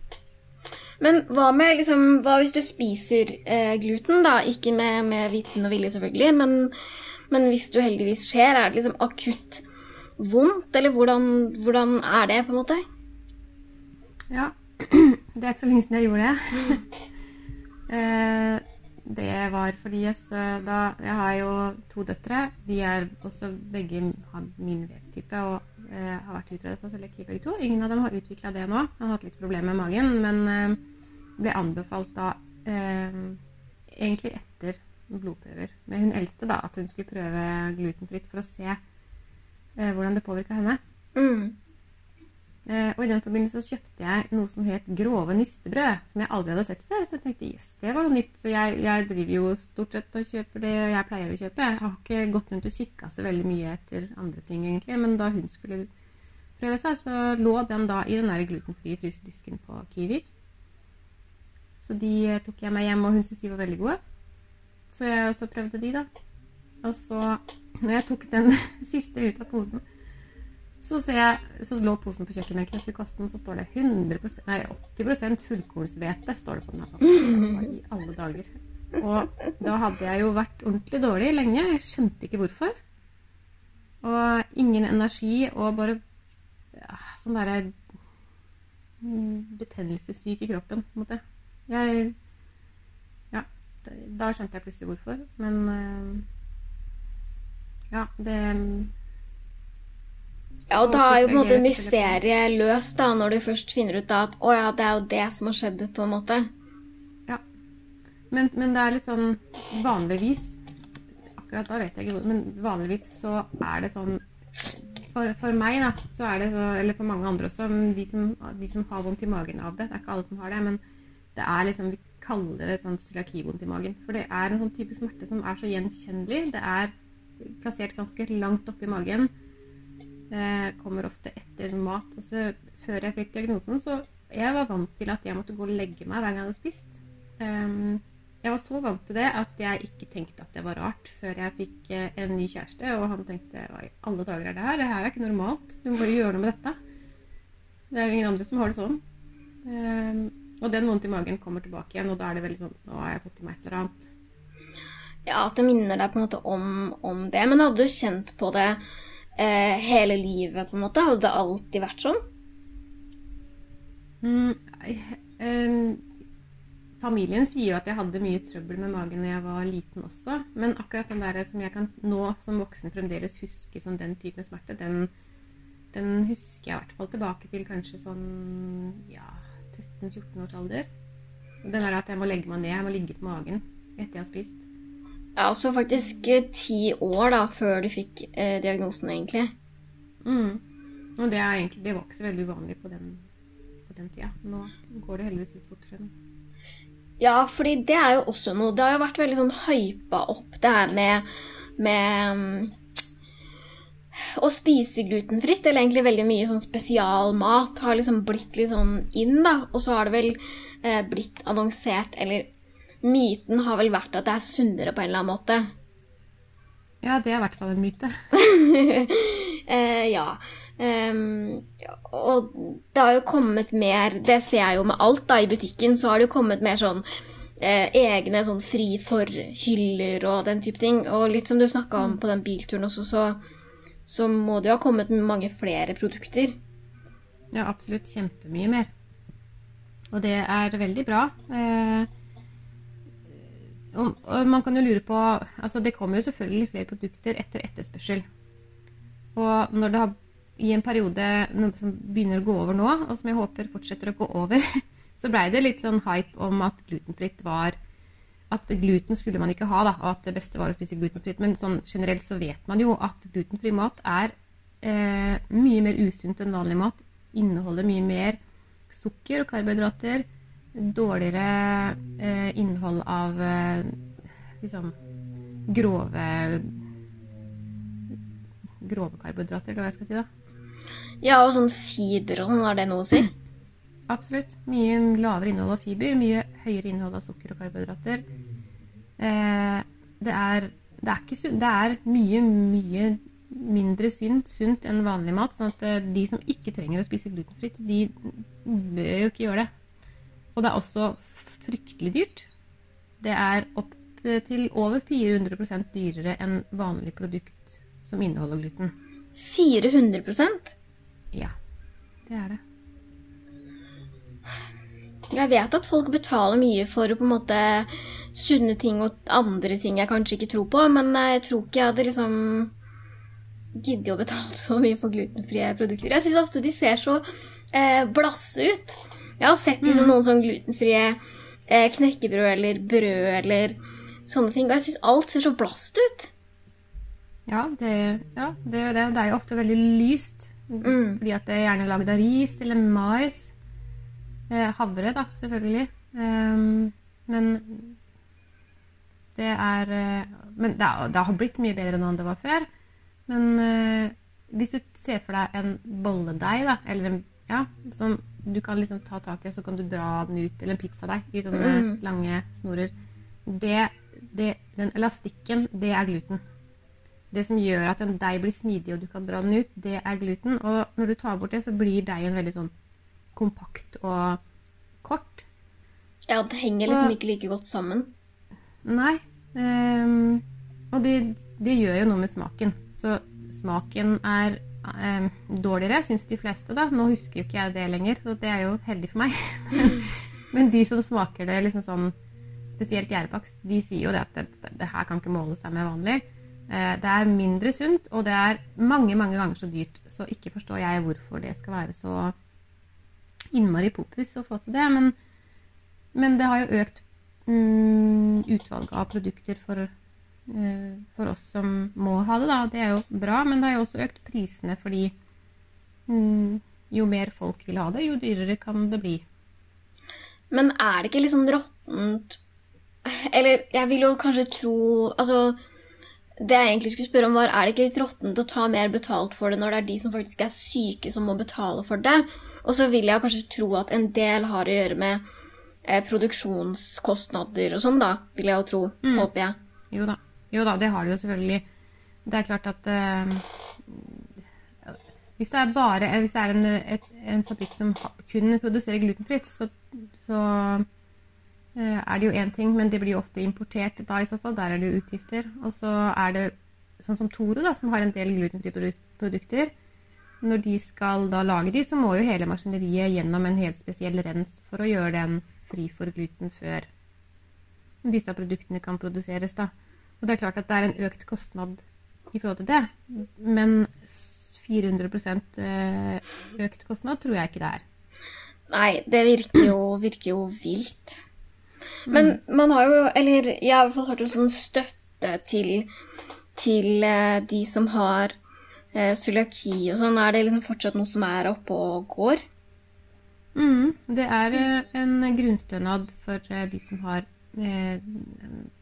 [SPEAKER 1] Men hva med liksom, hva hvis du spiser eh, gluten, da? Ikke med, med viten og vilje, selvfølgelig, men, men hvis du heldigvis skjer, er det liksom akutt vondt? Eller hvordan, hvordan er det, på en måte?
[SPEAKER 2] Ja. Det er ikke så lenge siden jeg gjorde det. Eh, det var fordi jeg, da, jeg har jo to døtre. De er også begge har min vevstype. Og eh, har vært utredet på cøliaki begge to. Ingen av dem har utvikla det nå. Jeg har hatt litt problemer med magen, men eh, ble anbefalt da eh, egentlig etter blodprøver med hun eldste, da, at hun skulle prøve glutenfritt for å se eh, hvordan det påvirka henne.
[SPEAKER 1] Mm.
[SPEAKER 2] Eh, og i den forbindelse så kjøpte jeg noe som het grove nistebrød, som jeg aldri hadde sett før. Så jeg tenkte jøss, det var noe nytt. Så jeg, jeg, driver jo stort sett og kjøper det jeg pleier å kjøpe. Jeg har ikke gått rundt og kikka så veldig mye etter andre ting, egentlig. Men da hun skulle prøve seg, så lå den da i den der glutenfrie frysedisken på Kiwi. Så de eh, tok jeg med hjem, og hun syntes de var veldig gode. Så jeg også prøvde de, da. Og så, når jeg tok den siste ut av posen, så, jeg, så lå posen på kjøkkenbenken, i kasten så står det 100% nei, 80% fullkornshvete. står det på den her. I alle dager. Og da hadde jeg jo vært ordentlig dårlig lenge. Jeg skjønte ikke hvorfor. Og ingen energi og bare ja, sånn derre betennelsessyk i kroppen, på en måte. Jeg Ja, da skjønte jeg plutselig hvorfor. Men eh, ja, det
[SPEAKER 1] Ja, og da er jo på en måte mysteriet løst, da, når du først finner ut da at å ja, det er jo det som har skjedd, på en måte.
[SPEAKER 2] Ja. Men, men det er litt sånn vanligvis Akkurat da vet jeg ikke hvor, men vanligvis så er det sånn for, for meg, da, så er det så Eller for mange andre også, de som, de som har vondt i magen av det. Det er ikke alle som har det, men det er liksom Vi kaller det et sånt cøliakivondt i magen. For det er en sånn type smerte som er så gjenkjennelig. Det er plassert ganske langt oppi magen. Det kommer ofte etter mat. Altså, før jeg fikk diagnosen, så jeg var vant til at jeg måtte gå og legge meg hver gang jeg hadde spist. Um, jeg var så vant til det at jeg ikke tenkte at det var rart før jeg fikk uh, en ny kjæreste, og han tenkte hva i alle dager er det her? Det her er ikke normalt. Du må bare gjøre noe med dette. Det er jo ingen andre som har det sånn. Um, og den vondt i magen kommer tilbake igjen, og da er det veldig sånn Nå har jeg fått i meg et eller annet.
[SPEAKER 1] Ja, at det minner deg på en måte om, om det. Men hadde du kjent på det eh, hele livet, på en måte? Hadde det alltid vært sånn?
[SPEAKER 2] Mm, eh, familien sier jo at jeg hadde mye trøbbel med magen da jeg var liten også. Men akkurat den der som jeg kan nå som voksen fremdeles huske som den typen smerte, den, den husker jeg i hvert fall tilbake til kanskje sånn ja, 13-14 års alder. Den der at jeg må legge meg ned, jeg må ligge på magen etter jeg har spist.
[SPEAKER 1] Ja, så faktisk eh, ti år da, før du fikk eh, diagnosen, egentlig.
[SPEAKER 2] Mm. Og det, er egentlig, det var ikke så veldig uvanlig på den, på den tida. Nå går det heldigvis litt fortere.
[SPEAKER 1] Ja, fordi det er jo også noe Det har jo vært veldig sånn hypa opp, det her med, med um, å spise glutenfritt, eller egentlig veldig mye sånn spesialmat, har liksom blitt litt sånn inn, da. Og så har det vel eh, blitt annonsert, eller myten har vel vært at det er sunnere på en eller annen måte.
[SPEAKER 2] Ja, det er i hvert fall en myte.
[SPEAKER 1] eh, ja. Um, og det har jo kommet mer Det ser jeg jo med alt da i butikken, så har det jo kommet mer sånn eh, egne sånn fri for-hyller og den type ting. Og litt som du snakka om på den bilturen også, så, så må det jo ha kommet mange flere produkter.
[SPEAKER 2] Ja, absolutt. Kjempemye mer. Og det er veldig bra. Eh, og, man kan jo lure på altså Det kommer jo selvfølgelig flere produkter etter etterspørsel. Og når det har i en periode noe som begynner å gå over nå, og som jeg håper fortsetter å gå over, så blei det litt sånn hype om at glutenfritt var At gluten skulle man ikke ha, da, og at det beste var å spise glutenfritt. Men sånn generelt så vet man jo at glutenfri mat er eh, mye mer usunt enn vanlig mat. Inneholder mye mer sukker og karbohydrater dårligere eh, innhold av eh, liksom grove grove karbohydrater, eller hva jeg skal si. da.
[SPEAKER 1] Ja, og sånn fiber og sånn, har det noe å si?
[SPEAKER 2] Absolutt. Mye lavere innhold av fiber, mye høyere innhold av sukker og karbohydrater. Eh, det, er, det, er ikke, det er mye, mye mindre sunt, sunt enn vanlig mat. sånn at eh, de som ikke trenger å spise glutenfritt, de bør jo ikke gjøre det. Og det er også fryktelig dyrt. Det er opp til over 400% dyrere enn vanlig produkt som inneholder gluten.
[SPEAKER 1] 400%
[SPEAKER 2] Ja, det er det.
[SPEAKER 1] Jeg vet at folk betaler mye for på en måte sunne ting og andre ting jeg kanskje ikke tror på, men jeg tror ikke jeg hadde liksom giddet å betale så mye for glutenfrie produkter. Jeg syns ofte de ser så eh, blasse ut. Jeg har sett liksom, noen sånn glutenfrie eh, knekkebrød eller brød eller sånne ting, og jeg syns alt ser så blast ut.
[SPEAKER 2] Ja, det, ja, det er jo det. Det er jo ofte veldig lyst.
[SPEAKER 1] Mm.
[SPEAKER 2] Fordi at det er gjerne lagd av ris eller mais. Eh, havre, da, selvfølgelig. Ehm, men det er eh, Men det, det har blitt mye bedre nå enn det var før. Men eh, hvis du ser for deg en bolledeig, da, eller en ja, som du kan liksom ta tak i, og så kan du dra den ut, eller en pizzadeig i sånne
[SPEAKER 1] Mm.
[SPEAKER 2] lange snorer. Det, det, den elastikken, det er gluten. Det som gjør at en deig blir smidig og du kan dra den ut, det er gluten. Og når du tar bort det, så blir deigen veldig sånn kompakt og kort.
[SPEAKER 1] Ja, det henger liksom
[SPEAKER 2] Og-
[SPEAKER 1] ikke like godt sammen.
[SPEAKER 2] Nei. Um, og det, det gjør jo noe med smaken. Så smaken er ehm, dårligere, syns de fleste, da. Nå husker jo ikke jeg det lenger, så det er jo heldig for meg. Men de som smaker det liksom sånn, spesielt gjærebakst, de sier jo det at det, det her kan ikke måle seg med vanlig. Eh, Det er mindre sunt, og det er mange, mange ganger så dyrt. Så ikke forstår jeg hvorfor det skal være så innmari popus å få til det. Men, men det har jo økt mm, utvalget av produkter for, eh, for oss som må ha det. Da. Det er jo bra, men det har jo også økt prisene fordi mm, jo mer folk vil ha det, jo dyrere kan det bli.
[SPEAKER 1] Men er det ikke litt sånn råttent Eller jeg vil jo kanskje tro Altså, det jeg egentlig skulle spørre om, var er det ikke litt råttent å ta mer betalt for det når det er de som faktisk er syke, som må betale for det? Og så vil jeg kanskje tro at en del har å gjøre med eh, produksjonskostnader og sånn, da. Vil jeg jo tro. Håper jeg.
[SPEAKER 2] Jo da. Jo da, det har de jo selvfølgelig. Det er klart at uh, hvis det er bare hvis det er en, et, en fabrikk som kun produserer glutenfritt, så, så uh, er det jo én ting, men det blir jo ofte importert da i så fall. Der er det jo utgifter. Og så er det sånn som Toro, da, som har en del glutenfrie produkter. Når de skal da lage de, så må jo hele maskineriet gjennom en helt spesiell rens for å gjøre den fri for gluten før disse produktene kan produseres. Da. Og det er klart at det er en økt kostnad i forhold til det. Men 400 eh, økt kostnad tror jeg ikke det er.
[SPEAKER 1] Nei, det virker jo, virker jo vilt. Men man har jo Eller jeg har i hvert fall hørt om sånn støtte til, til eh, de som har eh, cøliaki og sånn. Er det liksom fortsatt noe som er oppe og går?
[SPEAKER 2] Mm, det er eh, en grunnstønad for de som har eh,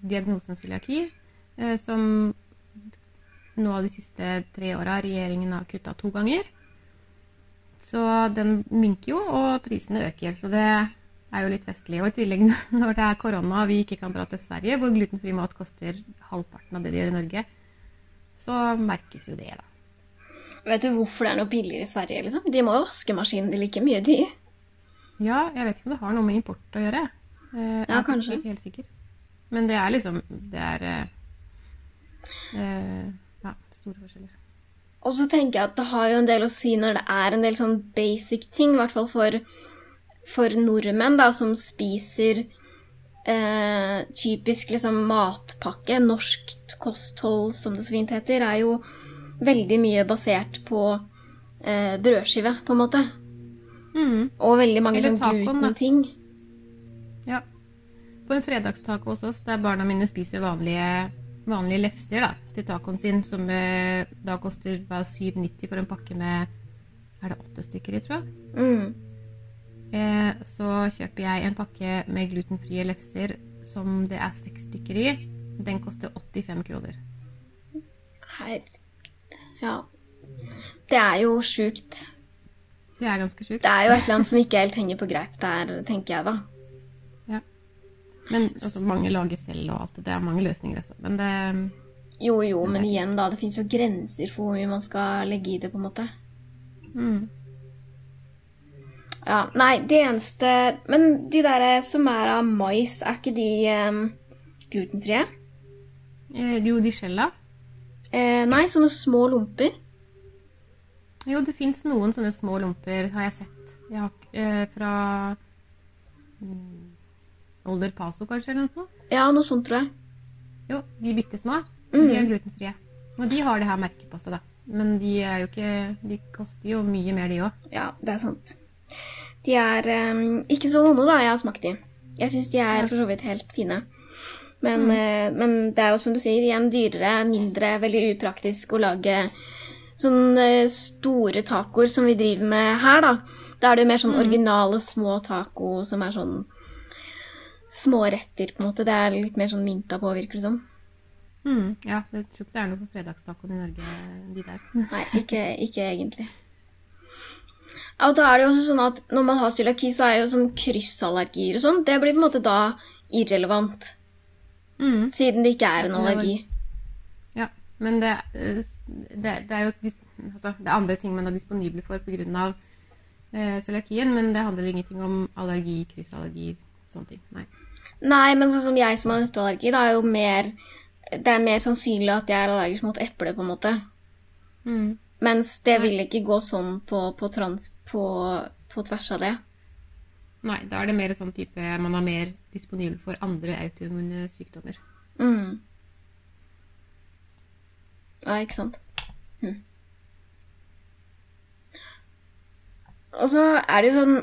[SPEAKER 2] diagnosen cøliaki, som nå de siste tre åra regjeringen har kutta to ganger. Så den minker jo, og prisene øker. Så det er jo litt vestlig. Og i tillegg når det er korona og vi ikke kan dra til Sverige, hvor glutenfri mat koster halvparten av det de gjør i Norge, så merkes jo det, da.
[SPEAKER 1] Vet du hvorfor det er noe billigere i Sverige? liksom? De må jo vaske maskinene like mye, de.
[SPEAKER 2] Ja, jeg vet ikke om det har noe med import å gjøre. Eh, jeg
[SPEAKER 1] Ja,
[SPEAKER 2] er
[SPEAKER 1] kanskje.
[SPEAKER 2] Ikke helt sikker. Men det er liksom Det er eh, eh, Ja, store forskjeller.
[SPEAKER 1] Og så tenker jeg at det har jo en del å si når det er en del sånn basic ting, i hvert fall for, for nordmenn da, som spiser eh, typisk liksom matpakke. Norskt kosthold, som det så fint heter, er jo veldig mye basert på eh, brødskive, på en måte.
[SPEAKER 2] Mm.
[SPEAKER 1] Og veldig mange sånn gluten-ting.
[SPEAKER 2] Ja. På en fredagstaco hos oss, der barna mine spiser vanlige, vanlige lefser da, til tacoen sin, som eh, da koster bare 7,90 for en pakke med Er det åtte stykker i, tror jeg?
[SPEAKER 1] Mm.
[SPEAKER 2] Eh, så kjøper jeg en pakke med glutenfrie lefser som det er seks stykker i. Den koster 85 kroner.
[SPEAKER 1] Herregud. Ja. Det er jo sjukt.
[SPEAKER 2] Det er ganske sjukt.
[SPEAKER 1] Det er jo et eller annet som ikke helt henger på greip der, tenker jeg da.
[SPEAKER 2] Men altså, mange lager selv og alt det. Det er mange løsninger også. Men det
[SPEAKER 1] Jo, jo, men igjen, da. Det fins jo grenser for hvor mye man skal legge i det, på en måte.
[SPEAKER 2] mm.
[SPEAKER 1] Ja, Nei, det eneste Men de der som er av mais, er ikke de um, glutenfrie?
[SPEAKER 2] eh, Jo, de skjella.
[SPEAKER 1] Eh, nei, sånne små lomper.
[SPEAKER 2] Jo, det fins noen sånne små lomper, har jeg sett. Jeg har, eh, fra mm, Older Paso, kanskje, eller noe.
[SPEAKER 1] Ja, noe sånt, tror jeg.
[SPEAKER 2] Jo, de bitte små.
[SPEAKER 1] Mm.
[SPEAKER 2] De er glutenfrie. Og de har det her merket på seg, da. Men de er jo ikke De koster jo mye mer, de òg.
[SPEAKER 1] Ja, det er sant. De er um, ikke så vonde, da. Jeg har smakt de. Jeg syns de er for så vidt helt fine. Men, eh, men det er jo som du sier, igjen dyrere, mindre, veldig upraktisk å lage sånne store tacoer som vi driver med her, da. Da er det jo mer sånn originale små taco som er sånn små retter, på en måte. Det er litt mer sånn mynta på, virker det som.
[SPEAKER 2] Mm, ja, jeg tror ikke det er noe på fredagstacoen i Norge, de der.
[SPEAKER 1] Nei, ikke, ikke egentlig. Ja, og da er det jo også sånn at Når man har cøliaki, så er jo sånn kryssallergier og sånn Det blir på en måte da irrelevant,
[SPEAKER 2] Mm.
[SPEAKER 1] siden det ikke er en allergi.
[SPEAKER 2] Ja, men det, eh, det, det er jo altså, det er andre ting man er disponible for pga. Eh, cøliakien, men det handler ingenting om allergi, kryssallergi, sånne ting. Nei.
[SPEAKER 1] Nei, men sånn som jeg som har nøtteallergi, da er jo mer Det er mer sannsynlig at jeg er allergisk mot eple, på en måte.
[SPEAKER 2] Mm.
[SPEAKER 1] Mens det vil ikke gå sånn på, på, trans, på, på tvers av det.
[SPEAKER 2] Nei, da er det mer sånn type man er mer disponibel for andre autoimmune sykdommer.
[SPEAKER 1] Mm. Ja, ikke sant? Hm. Og så er det jo sånn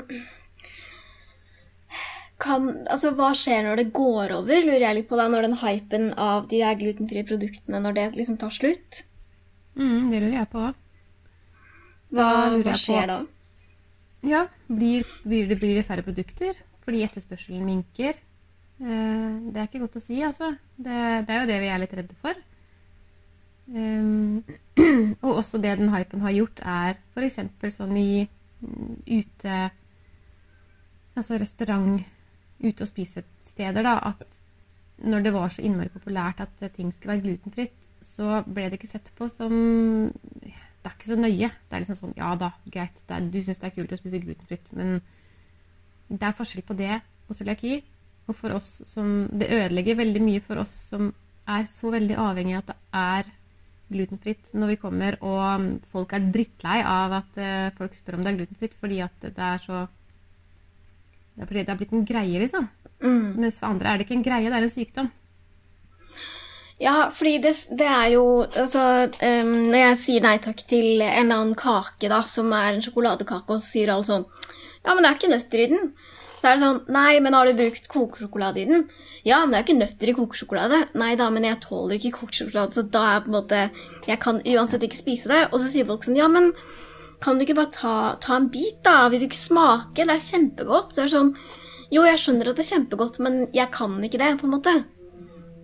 [SPEAKER 1] kan, altså, Hva skjer når det går over, lurer jeg litt på da, når den hypen av de der glutenfrie produktene når det liksom tar slutt?
[SPEAKER 2] Mm, det lurer jeg på.
[SPEAKER 1] Hva, hva
[SPEAKER 2] skjer på-
[SPEAKER 1] da?
[SPEAKER 2] Ja, blir, blir, det, blir færre produkter fordi etterspørselen minker? Eh, det er ikke godt å si, altså. Det, det er jo det vi er litt redde for. Um, og også det den hypen har gjort, er f.eks. sånn i mm, ute Altså restaurant, ute- og spisesteder, da, at når det var så innmari populært at ting skulle være glutenfritt, så ble det ikke sett på som Det er ikke så nøye. Det er liksom sånn Ja da, greit, er, du syns det er kult å spise glutenfritt, men det er forskjell på det og cøliaki. Og for oss som Det ødelegger veldig mye for oss som er så veldig avhengig av at det er glutenfritt når vi kommer, og folk er drittlei av at eh, folk spør om det er glutenfritt fordi at det er så Det er fordi det har blitt en greie, liksom.
[SPEAKER 1] Mm.
[SPEAKER 2] Mens for andre er det ikke en greie, det er en sykdom.
[SPEAKER 1] Ja, fordi det, det er jo Altså, um, når jeg sier nei takk til en eller annen kake, da, som er en sjokoladekake, og så sier alle sånn Ja, men det er ikke nøtter i den. Så er det sånn Nei, men har du brukt kokesjokolade i den? Ja, men det er ikke nøtter i kokesjokolade. Nei da, men jeg tåler ikke kokesjokolade, så da er på en måte Jeg kan uansett ikke spise det. Og så sier folk sånn Ja, men kan du ikke bare ta, ta en bit, da? Vil du ikke smake? Det er kjempegodt. Så er det sånn Jo, jeg skjønner at det er kjempegodt, men jeg kan ikke det, på en måte.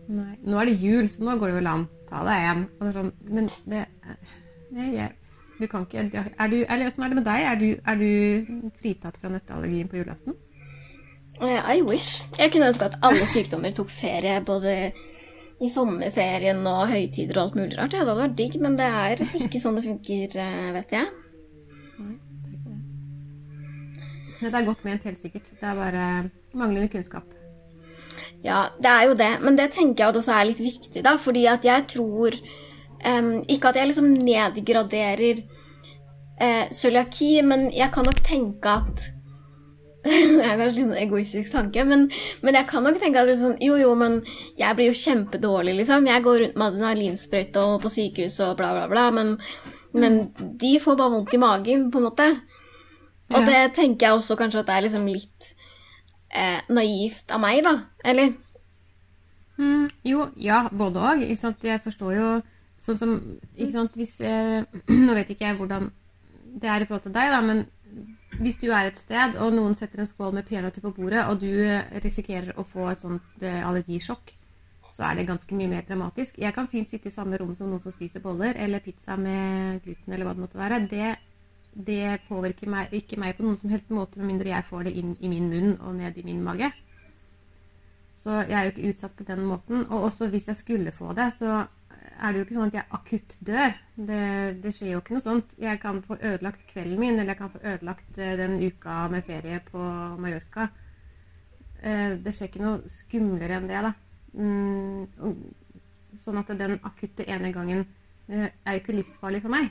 [SPEAKER 2] Nei. Nå er det jul, så nå går det vel an. Ta deg en. Det sånn, men det Nei, jeg Du kan ikke er du, Eller åssen er det med deg? Er du, er du fritatt fra nøtteallergien på julaften?
[SPEAKER 1] Eh, I wish. Jeg kunne ønske at alle sykdommer tok ferie, både i sommerferien og høytider og alt mulig rart. Ja, det hadde vært digg, men det er ikke sånn det funker, eh, vet jeg.
[SPEAKER 2] Det er godt ment, helt sikkert. Det er bare manglende kunnskap.
[SPEAKER 1] Ja, det er jo det, men det tenker jeg også er litt viktig, da, fordi at jeg tror um, Ikke at jeg liksom nedgraderer uh, cøliaki, men jeg kan nok tenke at Det er kanskje litt en egoistisk tanke, men, men jeg kan nok tenke at sånn, jo, jo, men jeg blir jo kjempedårlig, liksom. Jeg går rundt med adrenalinsprøyte og på sykehus og bla, bla, bla, men, men de får bare vondt i magen, på en måte. Og det tenker jeg også kanskje at det er liksom litt eh, naivt av meg, da. Eller?
[SPEAKER 2] Mm, jo, ja, både òg. Jeg forstår jo sånn som ikke sant, hvis, eh, Nå vet ikke jeg hvordan det er i forhold til deg, da, men hvis du er et sted, og noen setter en skål med peanøtter på bordet, og du eh, risikerer å få et sånt eh, allergisjokk, så er det ganske mye mer dramatisk. Jeg kan fint sitte i samme rom som noen som spiser boller eller pizza med gluten, eller hva det måtte være. Det, det påvirker meg, ikke meg på noen som helst måte, med mindre jeg får det inn i min munn og ned i min mage. Så jeg er jo ikke utsatt på den måten. Og også hvis jeg skulle få det, så er det jo ikke sånn at jeg akutt dør. Det, det skjer jo ikke noe sånt. Jeg kan få ødelagt kvelden min, eller jeg kan få ødelagt eh, den uka med ferie på Mallorca. Eh, Det skjer ikke noe skumlere enn det, da. Mm, Sånn at den akutte ene gangen eh, er jo ikke livsfarlig for meg.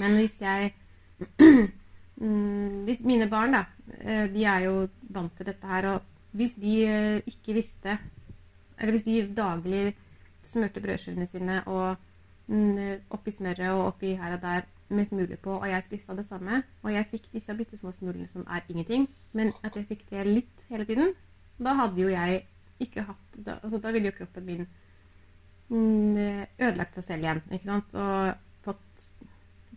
[SPEAKER 2] Men hvis jeg Hvis mine barn, da, eh, de er jo vant til dette her, og hvis de eh, ikke visste Eller hvis de daglig smurte brødskivene sine og mm, oppi smøret og oppi her og der med smuler på, og jeg spiste av det samme. Og jeg fikk disse bitte små smulene som er ingenting, men at jeg fikk det litt hele tiden, da hadde jo jeg ikke hatt Da, altså, da ville jo kroppen min mm, ødelagt seg selv igjen, ikke sant. Og fått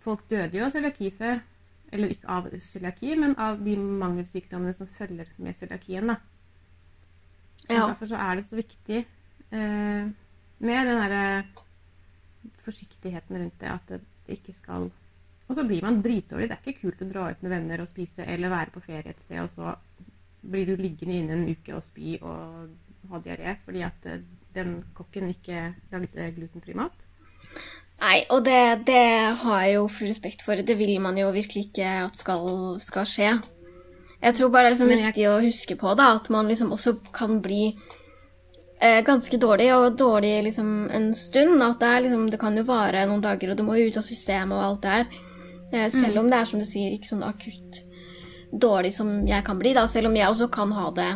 [SPEAKER 2] Folk døde jo av cøliaki før. Eller ikke av cøliaki, men av de mangelsykdommene som følger med cøliakien, da.
[SPEAKER 1] Ja.
[SPEAKER 2] Derfor så er det så viktig eh, med den derre forsiktigheten rundt det, at det ikke skal Og så blir man dritdårlig. Det er ikke kult å dra ut med venner og spise eller være på ferie et sted, og så blir du liggende inne en uke og spy og ha diaré fordi at eh, den kokken ikke lagde glutenfri mat.
[SPEAKER 1] Nei, og det, det har jeg jo full respekt for. Det vil man jo virkelig ikke at skal, skal skje. Jeg tror bare det er liksom
[SPEAKER 2] jeg-
[SPEAKER 1] viktig å huske på da, at man liksom også kan bli eh, ganske dårlig, og dårlig liksom en stund. At det, er liksom, det kan jo vare noen dager, og du må jo ut av systemet og alt det her. Eh, selv om det er, som du sier, ikke sånn akutt dårlig som jeg kan bli, da. Selv om jeg også kan ha det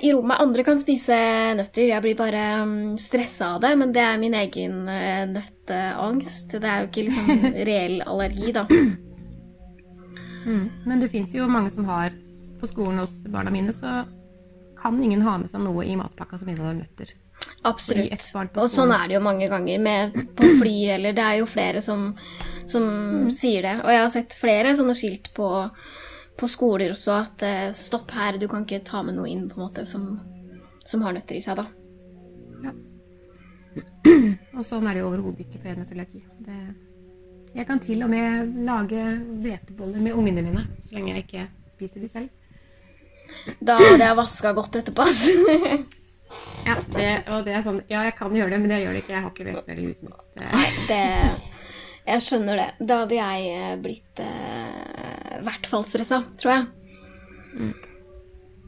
[SPEAKER 1] i rommet. Andre kan spise nøtter. Jeg blir bare mm, stressa av det, men det er min egen eh, nøtteangst. Det er jo ikke liksom reell allergi, da.
[SPEAKER 2] Mm. Men det fins jo mange som har På skolen hos barna mine så kan ingen ha med seg noe i matpakka som inneholder nøtter.
[SPEAKER 1] Absolutt. Og sånn er det jo mange ganger med på fly, eller det er jo flere som, som sier det. Og jeg har sett flere sånne skilt på, på skoler også at eh, stopp her, du kan ikke ta med noe inn på en måte som, som har nøtter i seg, da. Ja.
[SPEAKER 2] Og sånn er det jo overhodet ikke for en cøliaki. Jeg kan til og med lage hveteboller med ungene mine, så lenge jeg ikke spiser de selv.
[SPEAKER 1] Da hadde jeg vaska godt etterpå. ass.
[SPEAKER 2] Ja, det, og det er sånn, ja, jeg kan gjøre det, men jeg gjør det ikke. Jeg har ikke hvetemel i huset mitt. Det,
[SPEAKER 1] Nei, det Jeg skjønner det. Da hadde jeg eh, blitt eh, i hvert fall stressa, tror jeg.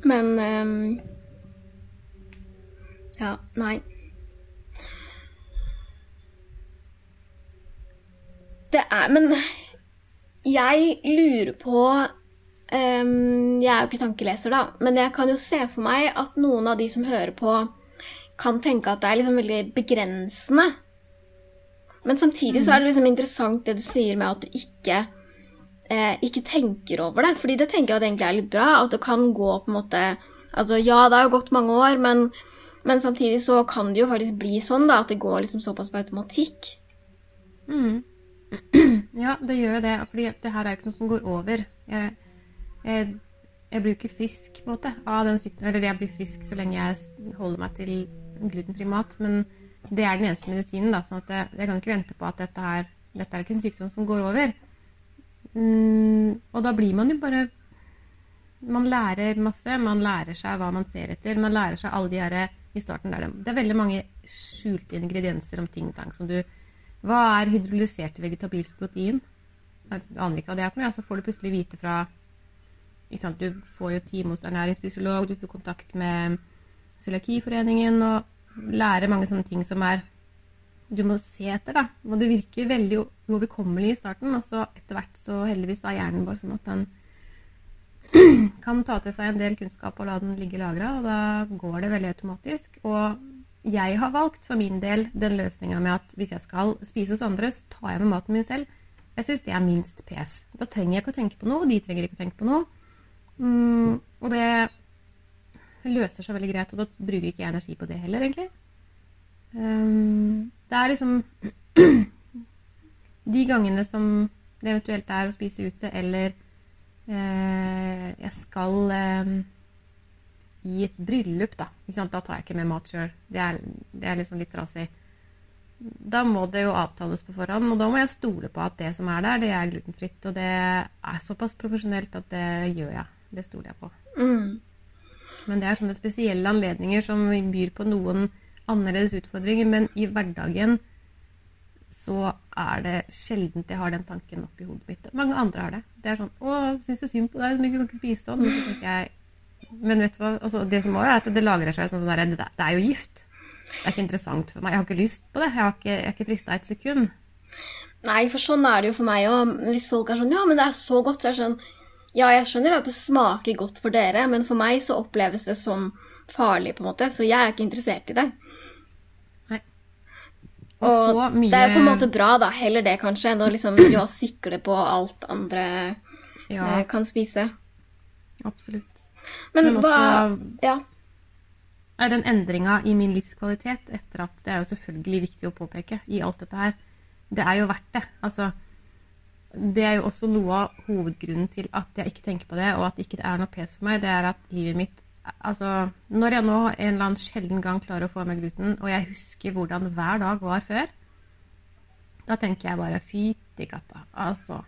[SPEAKER 1] Men um, Ja, nei. Det er Men jeg lurer på um, Jeg er jo ikke tankeleser, da, men jeg kan jo se for meg at noen av de som hører på, kan tenke at det er liksom veldig begrensende. Men samtidig så er det liksom interessant det du sier med at du ikke, eh, ikke tenker over det. Fordi det tenker jeg at egentlig er litt bra. At det kan gå på en måte Altså ja, det har gått mange år, men, men samtidig så kan det jo faktisk bli sånn da, at det går liksom såpass på automatikk.
[SPEAKER 2] Mm. Ja, det gjør jo det. fordi det her er jo ikke noe som går over. Jeg, jeg, jeg blir jo ikke frisk på en måte av den sykdommen. Eller jeg blir frisk så lenge jeg holder meg til glutenfri mat. Men det er den eneste medisinen. da, sånn jeg, jeg kan ikke vente på at dette, her, dette er ikke en sykdom som går over. Mm, og da blir man jo bare Man lærer masse. Man lærer seg hva man ser etter. Man lærer seg alle de her i starten der det, er veldig mange skjulte ingredienser om ting og tang som du Hva er hydrolysert vegetabilsk protein? Jeg aner ikke hva det er for noe. Så får du plutselig vite fra? Du får jo time hos ernæringsfysiolog, du får kontakt med Cøliakiforeningen og lærer mange sånne ting som er du må se etter, da. Og det virker veldig uoverkommelig i starten, og så etter hvert så heldigvis er hjernen vår sånn at den kan ta til seg en del kunnskap og la den ligge lagra, og da går det veldig automatisk. Og jeg har valgt for min del den løsninga med at hvis jeg skal spise hos andre, så tar jeg med maten min selv. Jeg syns det er minst pes. Da trenger jeg ikke å tenke på noe, og de trenger ikke å tenke på noe. Mm, og det løser seg veldig greit, og da bruker ikke jeg energi på det heller, egentlig. Um, det er liksom De gangene som det eventuelt er å spise ute, eller eh, jeg skal eh, i et bryllup, da. Da tar jeg ikke med mat sjøl. Det, det er liksom litt trasig. Da må det jo avtales på forhånd, og da må jeg stole på at det som er der, det er glutenfritt. Og det er såpass profesjonelt at det gjør jeg. Det stoler jeg på.
[SPEAKER 1] Mm.
[SPEAKER 2] Men det er sånne spesielle anledninger som byr på noen annerledes utfordringer. Men i hverdagen så er det sjelden jeg har den tanken oppi hodet mitt. Mange andre har det. Det er sånn 'Å, syns du synd på deg? Du kan ikke spise sånn.' Så jeg, men vet du hva? Altså, det som også er at det lagrer seg sånn, sånn det, det er jo gift. Det er ikke interessant for meg. Jeg har ikke lyst på det. Jeg har ikke, jeg ikke frista et sekund.
[SPEAKER 1] Nei, for sånn er det jo for meg òg. Hvis folk er sånn Ja, men det er så godt, så er det sånn Ja, jeg skjønner at det smaker godt for dere, men for meg så oppleves det som farlig, på en måte. Så jeg er ikke interessert i det.
[SPEAKER 2] Og,
[SPEAKER 1] Og
[SPEAKER 2] mye
[SPEAKER 1] det er jo på en måte bra, da. Heller det, kanskje, enn å liksom drive sikle på alt andre
[SPEAKER 2] Ja,
[SPEAKER 1] eh, kan spise.
[SPEAKER 2] absolutt.
[SPEAKER 1] Men,
[SPEAKER 2] Men
[SPEAKER 1] hva
[SPEAKER 2] også
[SPEAKER 1] Ja.
[SPEAKER 2] er den endringa i min livskvalitet etter at det er jo selvfølgelig viktig å påpeke i alt dette her, det er jo verdt det. Altså, det er jo også noe av hovedgrunnen til at jeg ikke tenker på det, og at ikke det er noe pes for meg, det er at livet mitt Altså, når jeg nå en eller annen sjelden gang klarer å få meg gluten, og jeg husker hvordan hver dag var før, da tenker jeg bare fytti katta. Altså.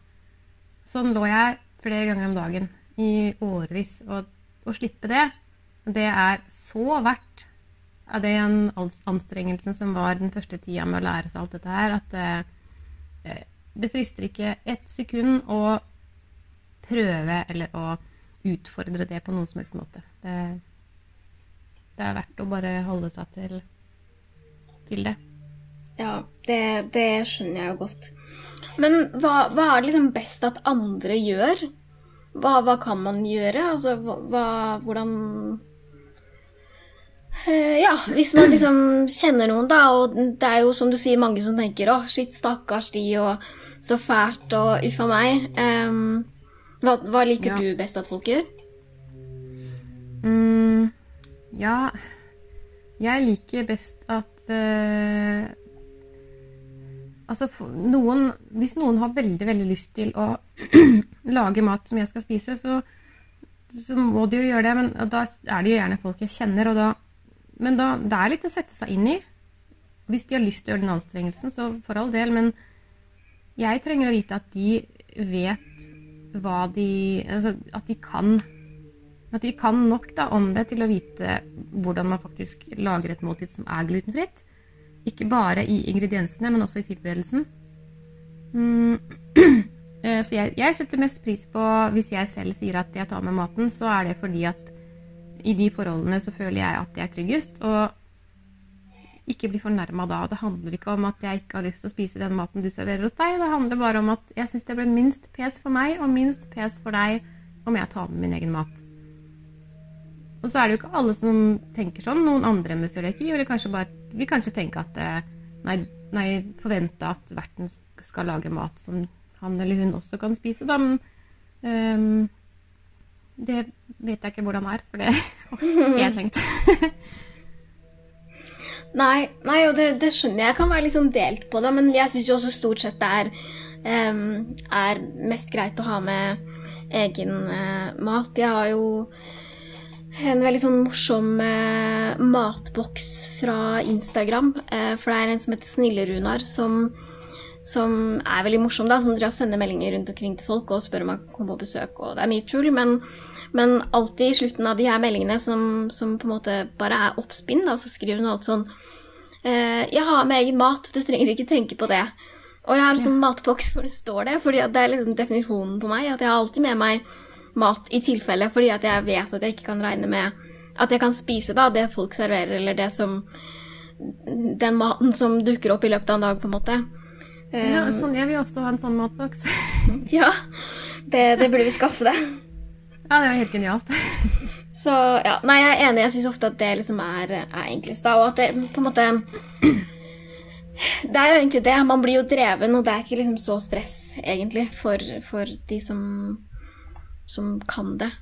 [SPEAKER 2] Sånn lå jeg flere ganger om dagen i årevis. Og å slippe det, det er så verdt av den anstrengelsen som var den første tida med å lære seg alt dette her, at det, det frister ikke ett sekund å prøve eller å utfordre det på noen som helst måte. Det, det er verdt å bare holde seg til, til det.
[SPEAKER 1] Ja, det, det skjønner jeg jo godt. Men hva, hva er det liksom best at andre gjør? Hva, hva kan man gjøre? Altså, hva, hvordan Eh, Ja, hvis man liksom kjenner noen, da, og det er jo som du sier, mange som tenker 'å, shit, stakkars de', og 'så fælt', og 'uff a meg'. Em, hva, hva liker
[SPEAKER 2] Ja.
[SPEAKER 1] du best at folk gjør?
[SPEAKER 2] Mm, ja Jeg liker best at uh, Altså, noen Hvis noen har veldig, veldig lyst til å lage mat som jeg skal spise, så, så må de jo gjøre det. Men da er det jo gjerne folk jeg kjenner, og da Men da, det er litt å sette seg inn i. Hvis de har lyst til å gjøre den anstrengelsen, så for all del. Men jeg trenger å vite at de vet hva de Altså at de kan at de kan nok da, om det til å vite hvordan man faktisk lager et måltid som er glutenfritt. Ikke bare i ingrediensene, men også i tilberedelsen. Mm. Eh, Så jeg, jeg setter mest pris på hvis jeg selv sier at jeg tar med maten, så er det fordi at i de forholdene så føler jeg at det er tryggest. Og ikke bli fornærma da. Det handler ikke om at jeg ikke har lyst til å spise den maten du serverer hos deg. Det handler bare om at jeg syns det blir minst pes for meg og minst pes for deg om jeg tar med min egen mat. Og så er det jo ikke alle som tenker sånn. Noen andre med cøliaki vil kanskje bare vil kanskje tenke at eh, nei, nei, forvente at verten skal lage mat som han eller hun også kan spise, da. Men um, det vet jeg ikke hvordan det er, for det har jeg tenkt.
[SPEAKER 1] Nei, nei og det, det skjønner jeg. Jeg kan være litt sånn delt på det, men jeg syns jo også stort sett det er, um, er mest greit å ha med egen uh, mat. Jeg har jo en veldig sånn morsom uh, matboks fra Instagram. Uh, for det er en som heter Snille-Runar, som, som er veldig morsom, da. Som driver og sender meldinger rundt omkring til folk og spør om man kan komme på besøk. Og det er mye tull, men, men alltid i slutten av de her meldingene som, som på en måte bare er oppspinn, da, så skriver hun alt sånn eh, Jeg har med egen mat, du trenger ikke tenke på det. Og jeg har en sånn matboks hvor det står det, fordi det er liksom definisjonen på meg. At jeg har alltid med meg mat i tilfelle, fordi at jeg vet at jeg ikke kan regne med at jeg kan spise da, det folk serverer, eller det som Den maten som dukker opp i løpet av en dag, på en måte. Eh,
[SPEAKER 2] Ja, sånn, jeg vil også ha en sånn matboks.
[SPEAKER 1] ja, det, det burde vi skaffe det.
[SPEAKER 2] Ja, det var helt genialt.
[SPEAKER 1] Så ja, nei, jeg er enig. Jeg syns ofte at det liksom er, er enklest, da. Og at det på en måte Det er jo egentlig det. Man blir jo dreven, og det er ikke liksom så stress, egentlig, for, for de som, som kan det.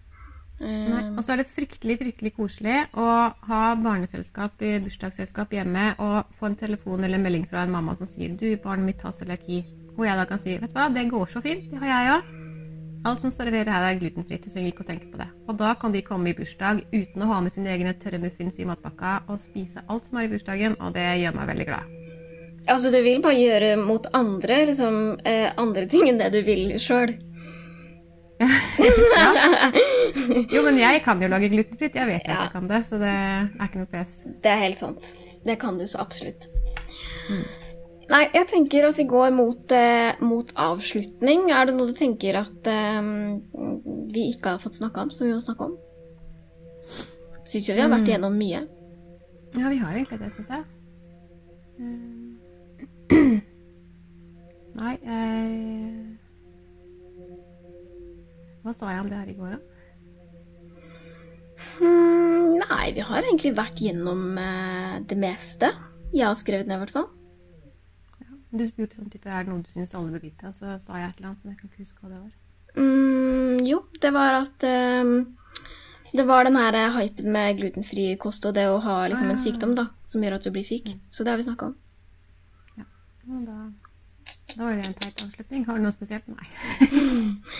[SPEAKER 1] Eh,
[SPEAKER 2] Nei, Og så er det fryktelig fryktelig koselig å ha barneselskap i bursdagsselskap hjemme og få en telefon eller en melding fra en mamma som sier 'Du, barnet mitt har cøliaki'. Og jeg da kan si 'Vet du hva, det går så fint. Det har jeg òg'. Alt som serverer her, er glutenfritt. Du trenger ikke å tenke på det. Og da kan de komme i bursdag uten å ha med sine egne tørre muffins i matpakka og spise alt som er i bursdagen, og det gjør meg veldig glad.
[SPEAKER 1] altså, du vil bare gjøre mot andre liksom, eh, andre ting enn det du vil sjøl.
[SPEAKER 2] Jo, men jeg kan jo lage glutenfritt. Jeg vet jo
[SPEAKER 1] Ja.
[SPEAKER 2] at jeg kan det, så det er ikke noe pes.
[SPEAKER 1] Det er helt sant. Det kan du så absolutt. Nei, jeg tenker at vi går mot, eh, mot avslutning. Er det noe du tenker at eh, vi ikke har fått snakka om, som vi må snakke om? Syns jo vi har vært igjennom mye.
[SPEAKER 2] Ja, vi har egentlig det, syns jeg. Eh, Nei eh... Hva sa jeg om det her i går, da?
[SPEAKER 1] Hmm, nei, vi har egentlig vært gjennom eh, det meste. Jeg har skrevet ned, i hvert fall.
[SPEAKER 2] Du spurte sånn type er det noe du syns alle bør vite, og så sa jeg et eller annet, men jeg kan ikke huske hva det var.
[SPEAKER 1] Mm, jo, det var at ehm, Det var den her hypen med glutenfri kost og det å ha liksom, en sykdom da, som gjør at du blir syk. Så det har vi snakka om.
[SPEAKER 2] Ja, da, da var det en teit avslutning. Har du noe spesielt? Nei.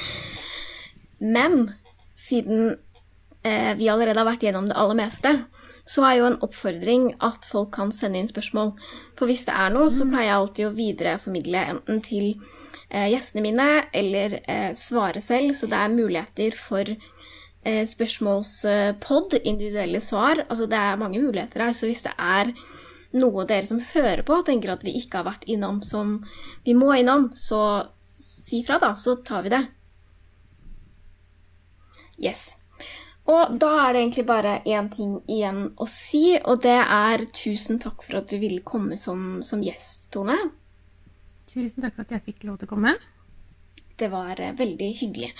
[SPEAKER 1] Men siden eh, vi allerede har vært gjennom det aller meste, så er jo en oppfordring at folk kan sende inn spørsmål. For hvis det er noe, så pleier jeg alltid å videreformidle enten til eh, gjestene mine eller eh, svare selv, så det er muligheter for eh, spørsmålspod, individuelle svar. Altså det er mange muligheter her, så hvis det er noe dere som hører på, tenker at vi ikke har vært innom som vi må innom, så si fra, da, så tar vi det. Yes. Og da er det egentlig bare én ting igjen å si, og det er tusen takk for at du ville komme som, som gjest, Tone.
[SPEAKER 2] Tusen takk for at jeg fikk lov til å komme.
[SPEAKER 1] Det var eh, veldig hyggelig.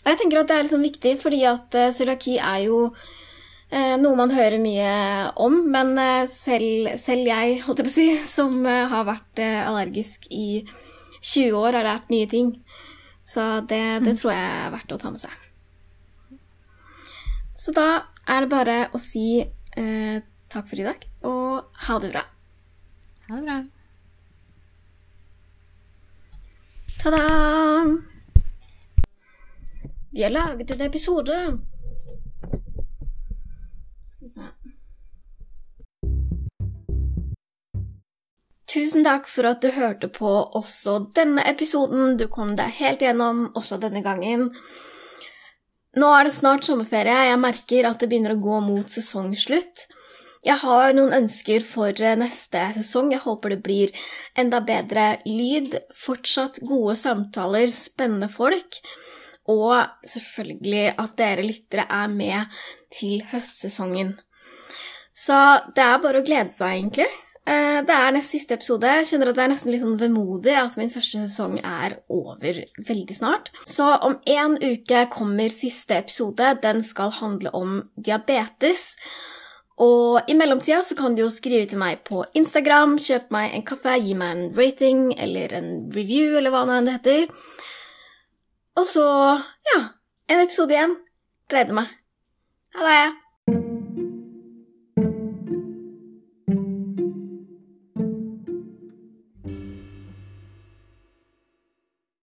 [SPEAKER 1] Og jeg tenker at det er liksom viktig, fordi at uh, cøliaki er jo uh, noe man hører mye om, men uh, selv, selv jeg, holdt jeg på å si, som har vært allergisk i 20 år, har lært nye ting. Så det, det tror jeg er verdt å ta med seg. Så da er det bare å si eh, takk for i dag, og ha det bra.
[SPEAKER 2] Ha det bra.
[SPEAKER 1] Ta-da! Vi har laget en episode. Skal vi se. Tusen takk for at du hørte på også denne episoden. Du kom deg helt gjennom også denne gangen. Nå er det snart sommerferie. Jeg merker at det begynner å gå mot sesongslutt. Jeg har noen ønsker for eh, neste sesong. Jeg håper det blir enda bedre lyd, fortsatt gode samtaler, spennende folk, og selvfølgelig at dere lyttere er med til høstsesongen. Så det er bare å glede seg, egentlig. Eh, Det er nest siste episode. Jeg kjenner at det er nesten litt sånn vemodig at min første sesong er over veldig snart. Så om en uke kommer siste episode. Den skal handle om diabetes. Og i mellomtida så kan du jo skrive til meg på Instagram, kjøpe meg en kaffe, gi meg en rating eller en review eller hva nå enn det heter. Og så, ja, en episode igjen. Gleder meg. Ha det.